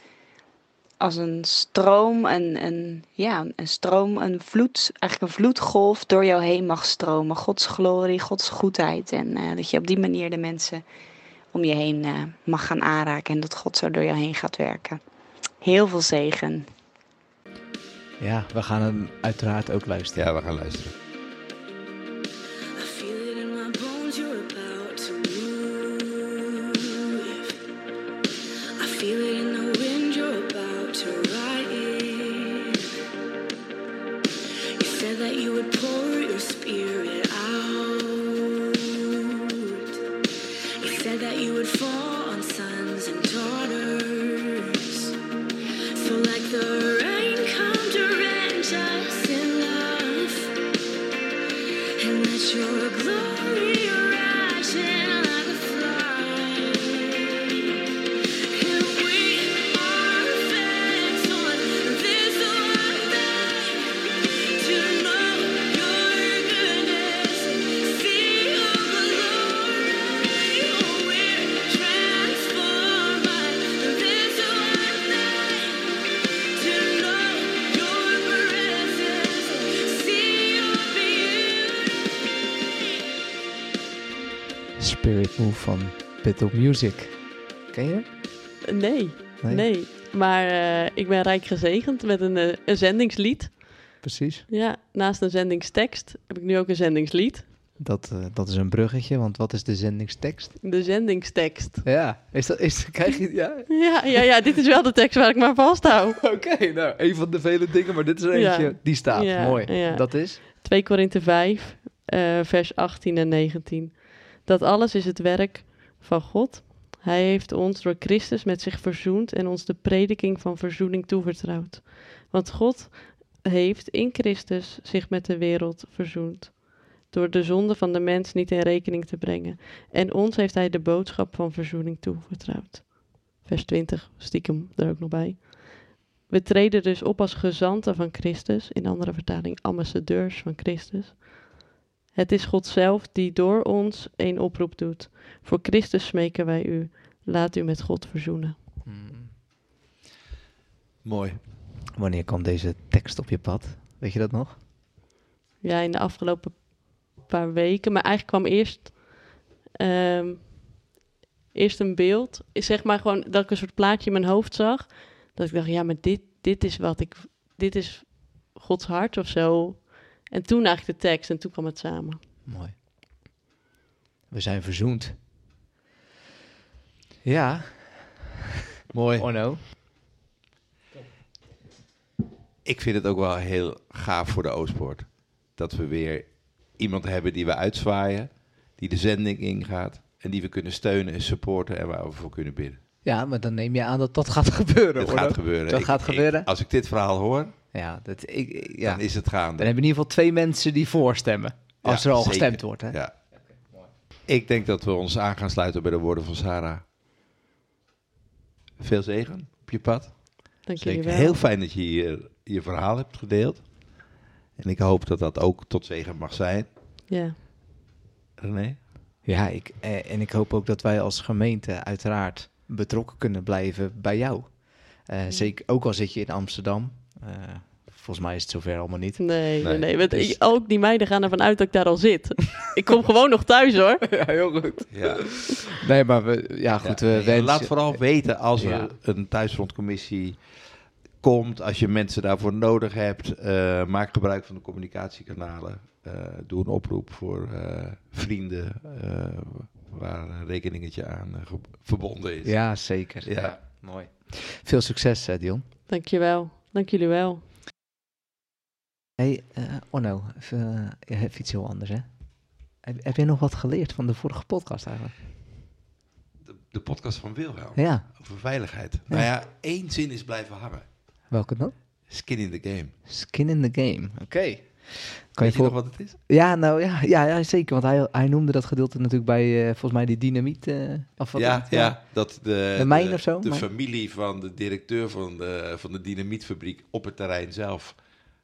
als een stroom, een, een, ja, een stroom, een vloed, eigenlijk een vloedgolf door jou heen mag stromen. Gods glorie, Gods goedheid. En eh, dat je op die manier de mensen om je heen eh, mag gaan aanraken en dat God zo door jou heen gaat werken. Heel veel zegen. Ja, we gaan hem uiteraard ook luisteren. Ja, we gaan luisteren. Spirit Move van Battle Music. Ken je hem? Nee, nee. Maar eh, ik ben rijk gezegend met een, eh, een zendingslied. Precies. Ja, naast een zendingstekst heb ik nu ook een zendingslied. Dat, eh, dat is een bruggetje, want wat is de zendingstekst? De zendingstekst. Ja, is dat, is, krijg je, ja? *laughs* Ja, ja, ja, dit is wel de tekst waar ik maar vasthoud. *laughs* Oké, nou, een van de vele dingen, maar dit is er Ja. eentje die staat. Ja, Mooi. ja. Dat is? 2 Korinthe 5, eh, vers 18 en 19. Dat alles is het werk van God. Hij heeft ons door Christus met zich verzoend en ons de prediking van verzoening toevertrouwd. Want God heeft in Christus zich met de wereld verzoend. Door de zonde van de mens niet in rekening te brengen. En ons heeft hij de boodschap van verzoening toevertrouwd. Vers 20, stiekem er ook nog bij. We treden dus op als gezanten van Christus, in andere vertaling ambassadeurs van Christus. Het is God zelf die door ons een oproep doet. Voor Christus smeken wij u, laat u met God verzoenen. Mooi. Wanneer kwam deze tekst op je pad? Weet je dat nog? Ja, in de afgelopen paar weken, maar eigenlijk kwam eerst, ehm, eerst een beeld. Zeg maar gewoon dat ik een soort plaatje in mijn hoofd zag. Dat ik dacht, ja, maar dit, dit is wat ik, dit is Gods hart of zo. En toen eigenlijk de tekst en toen kwam het samen. Mooi. We zijn verzoend. Ja. *laughs* Mooi. Oh no. Ik vind het ook wel heel gaaf voor de Oostpoort. Dat we weer iemand hebben die we uitzwaaien, die de zending ingaat en die we kunnen steunen en supporten en waar we voor kunnen bidden. Ja, maar dan neem je aan dat dat gaat *laughs* gebeuren. Dat hoor. gaat gebeuren. Dat Ik- gaat ik- gebeuren. als ik dit verhaal hoor, Ja, dat, ik, ja. dan is het gaande. Dan hebben we in ieder geval twee mensen die voorstemmen. Als Ja, er al zeker. gestemd wordt. Hè? Ja. Ik denk dat we ons aan gaan sluiten bij de woorden van Sarah. Veel zegen op je pad. Dank jullie wel. Heel fijn dat je hier je verhaal hebt gedeeld. En ik hoop dat dat ook tot zegen mag zijn. Ja. René? Ja, ik, eh, en ik hoop ook dat wij als gemeente uiteraard betrokken kunnen blijven bij jou. Eh, Zeker, ook al zit je in Amsterdam. Eh, volgens mij is het zover allemaal niet. Nee, nee, Nee, nee. want dus- ik- ook die meiden gaan ervan uit dat ik daar al zit. *laughs* ik kom gewoon nog thuis hoor. *laughs* Ja, heel goed. Ja. Nee, maar we, ja goed, Ja, we nee, wensen- Laat vooral weten als er Ja. een thuisfrontcommissie komt, als je mensen daarvoor nodig hebt, eh, maak gebruik van de communicatiekanalen. Eh, doe een oproep voor eh, vrienden eh, waar een rekeningetje aan verbonden is. Ja, zeker. Ja. Mooi. Veel succes, Dion. Dankjewel. Dank jullie wel. Hey, eh Onno, even, eh, even iets heel anders, hè? Heb, heb jij nog wat geleerd van de vorige podcast eigenlijk? De, de podcast van Wilhelm Ja, over veiligheid. Nou ja, één zin is blijven hangen. welke dan? Skin in the game. Skin in the game. Oké. Kan Weet je voor... nog wat het is? Ja, nou ja, ja, ja, zeker. Want hij, hij noemde dat gedeelte natuurlijk bij, eh, volgens mij, die dynamiet. eh of wat is Ja, het? ja, dat de, De mijn of zo? de familie van de directeur van de, van de dynamietfabriek op het terrein zelf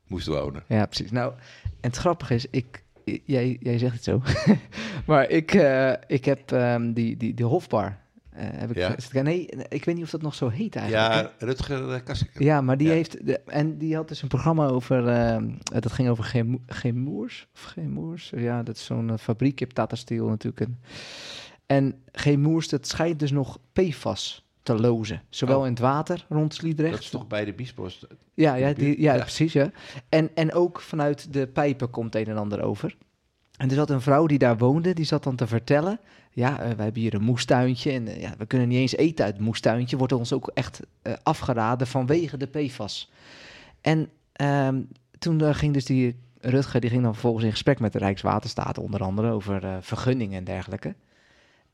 moest wonen. Ja, precies. Nou, en het grappige is, ik, jij, jij zegt het zo, *laughs* maar ik, eh, ik heb ehm, die, die, die Hofbar. Eh, heb ik, Ja. nee, ik weet niet of dat nog zo heet eigenlijk. Ja, Rutger uh, Kassiker. Ja, maar die Ja. heeft. De, en die had dus een programma over. eh, dat ging over Gemo- Gemoers. Of Gemoers. Ja, dat is zo'n eh, fabriek. Je hebt Tata Steel natuurlijk. En, en Gemoers, dat schijnt dus nog PFAS te lozen. Zowel Oh. in het water rond Sliedrecht. Dat is toch bij de Biesbos? Ja, ja, die, ja, Ja. precies. Ja. En, en ook vanuit de pijpen komt een en ander over. En er zat een vrouw die daar woonde, die zat dan te vertellen... ja, eh, wij hebben hier een moestuintje en eh, ja, we kunnen niet eens eten uit het moestuintje. Wordt ons ook echt eh, afgeraden vanwege de PFAS. En ehm, toen ging dus die Rutger, die ging dan vervolgens in gesprek met de Rijkswaterstaat... onder andere over vergunningen en dergelijke.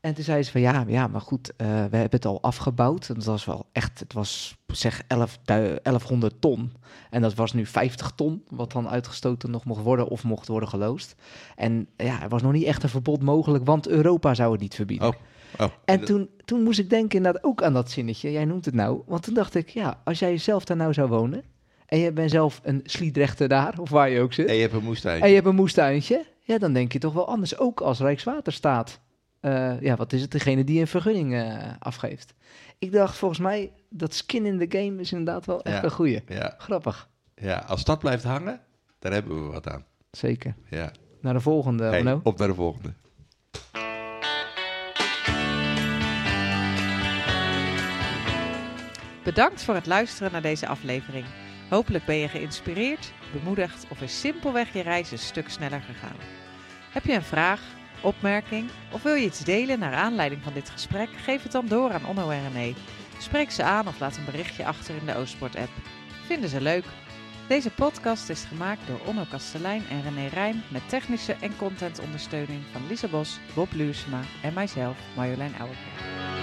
En toen zei ze van ja, ja maar goed, eh, we hebben het al afgebouwd. En dat was wel echt, het was zeg 11, 1100 ton. En dat was nu 50 ton, wat dan uitgestoten nog mocht worden of mocht worden geloosd. En ja, er was nog niet echt een verbod mogelijk, want Europa zou het niet verbieden. Oh, oh. En toen, toen moest ik denken inderdaad ook aan dat zinnetje, jij noemt het nou. Want toen dacht ik, ja, als jij zelf daar nou zou wonen... en je bent zelf een Sliedrechter daar, of waar je ook zit... En je hebt een moestuin. En je hebt een moestuintje, ja, dan denk je toch wel anders. Ook als Rijkswaterstaat. Eh, ja, wat is het, degene die een vergunning eh, afgeeft. Ik dacht, volgens mij, dat skin in the game is inderdaad wel echt een goeie. Grappig. Ja, als dat blijft hangen, daar hebben we wat aan. Zeker. Ja. Naar de volgende, hey, Op naar de volgende. Bedankt voor het luisteren naar deze aflevering. Hopelijk ben je geïnspireerd, bemoedigd of is simpelweg je reis een stuk sneller gegaan. Heb je een vraag, opmerking of wil je iets delen naar aanleiding van dit gesprek? Geef het dan door aan Onno en René. Spreek ze aan of laat een berichtje achter in de Oostport-app. Vinden ze leuk? Deze podcast is gemaakt door Onno Kastelein en René Rijn met technische en contentondersteuning van Lisa Bos, Bob Luursema en mijzelf, Marjolein Ouwerkerk.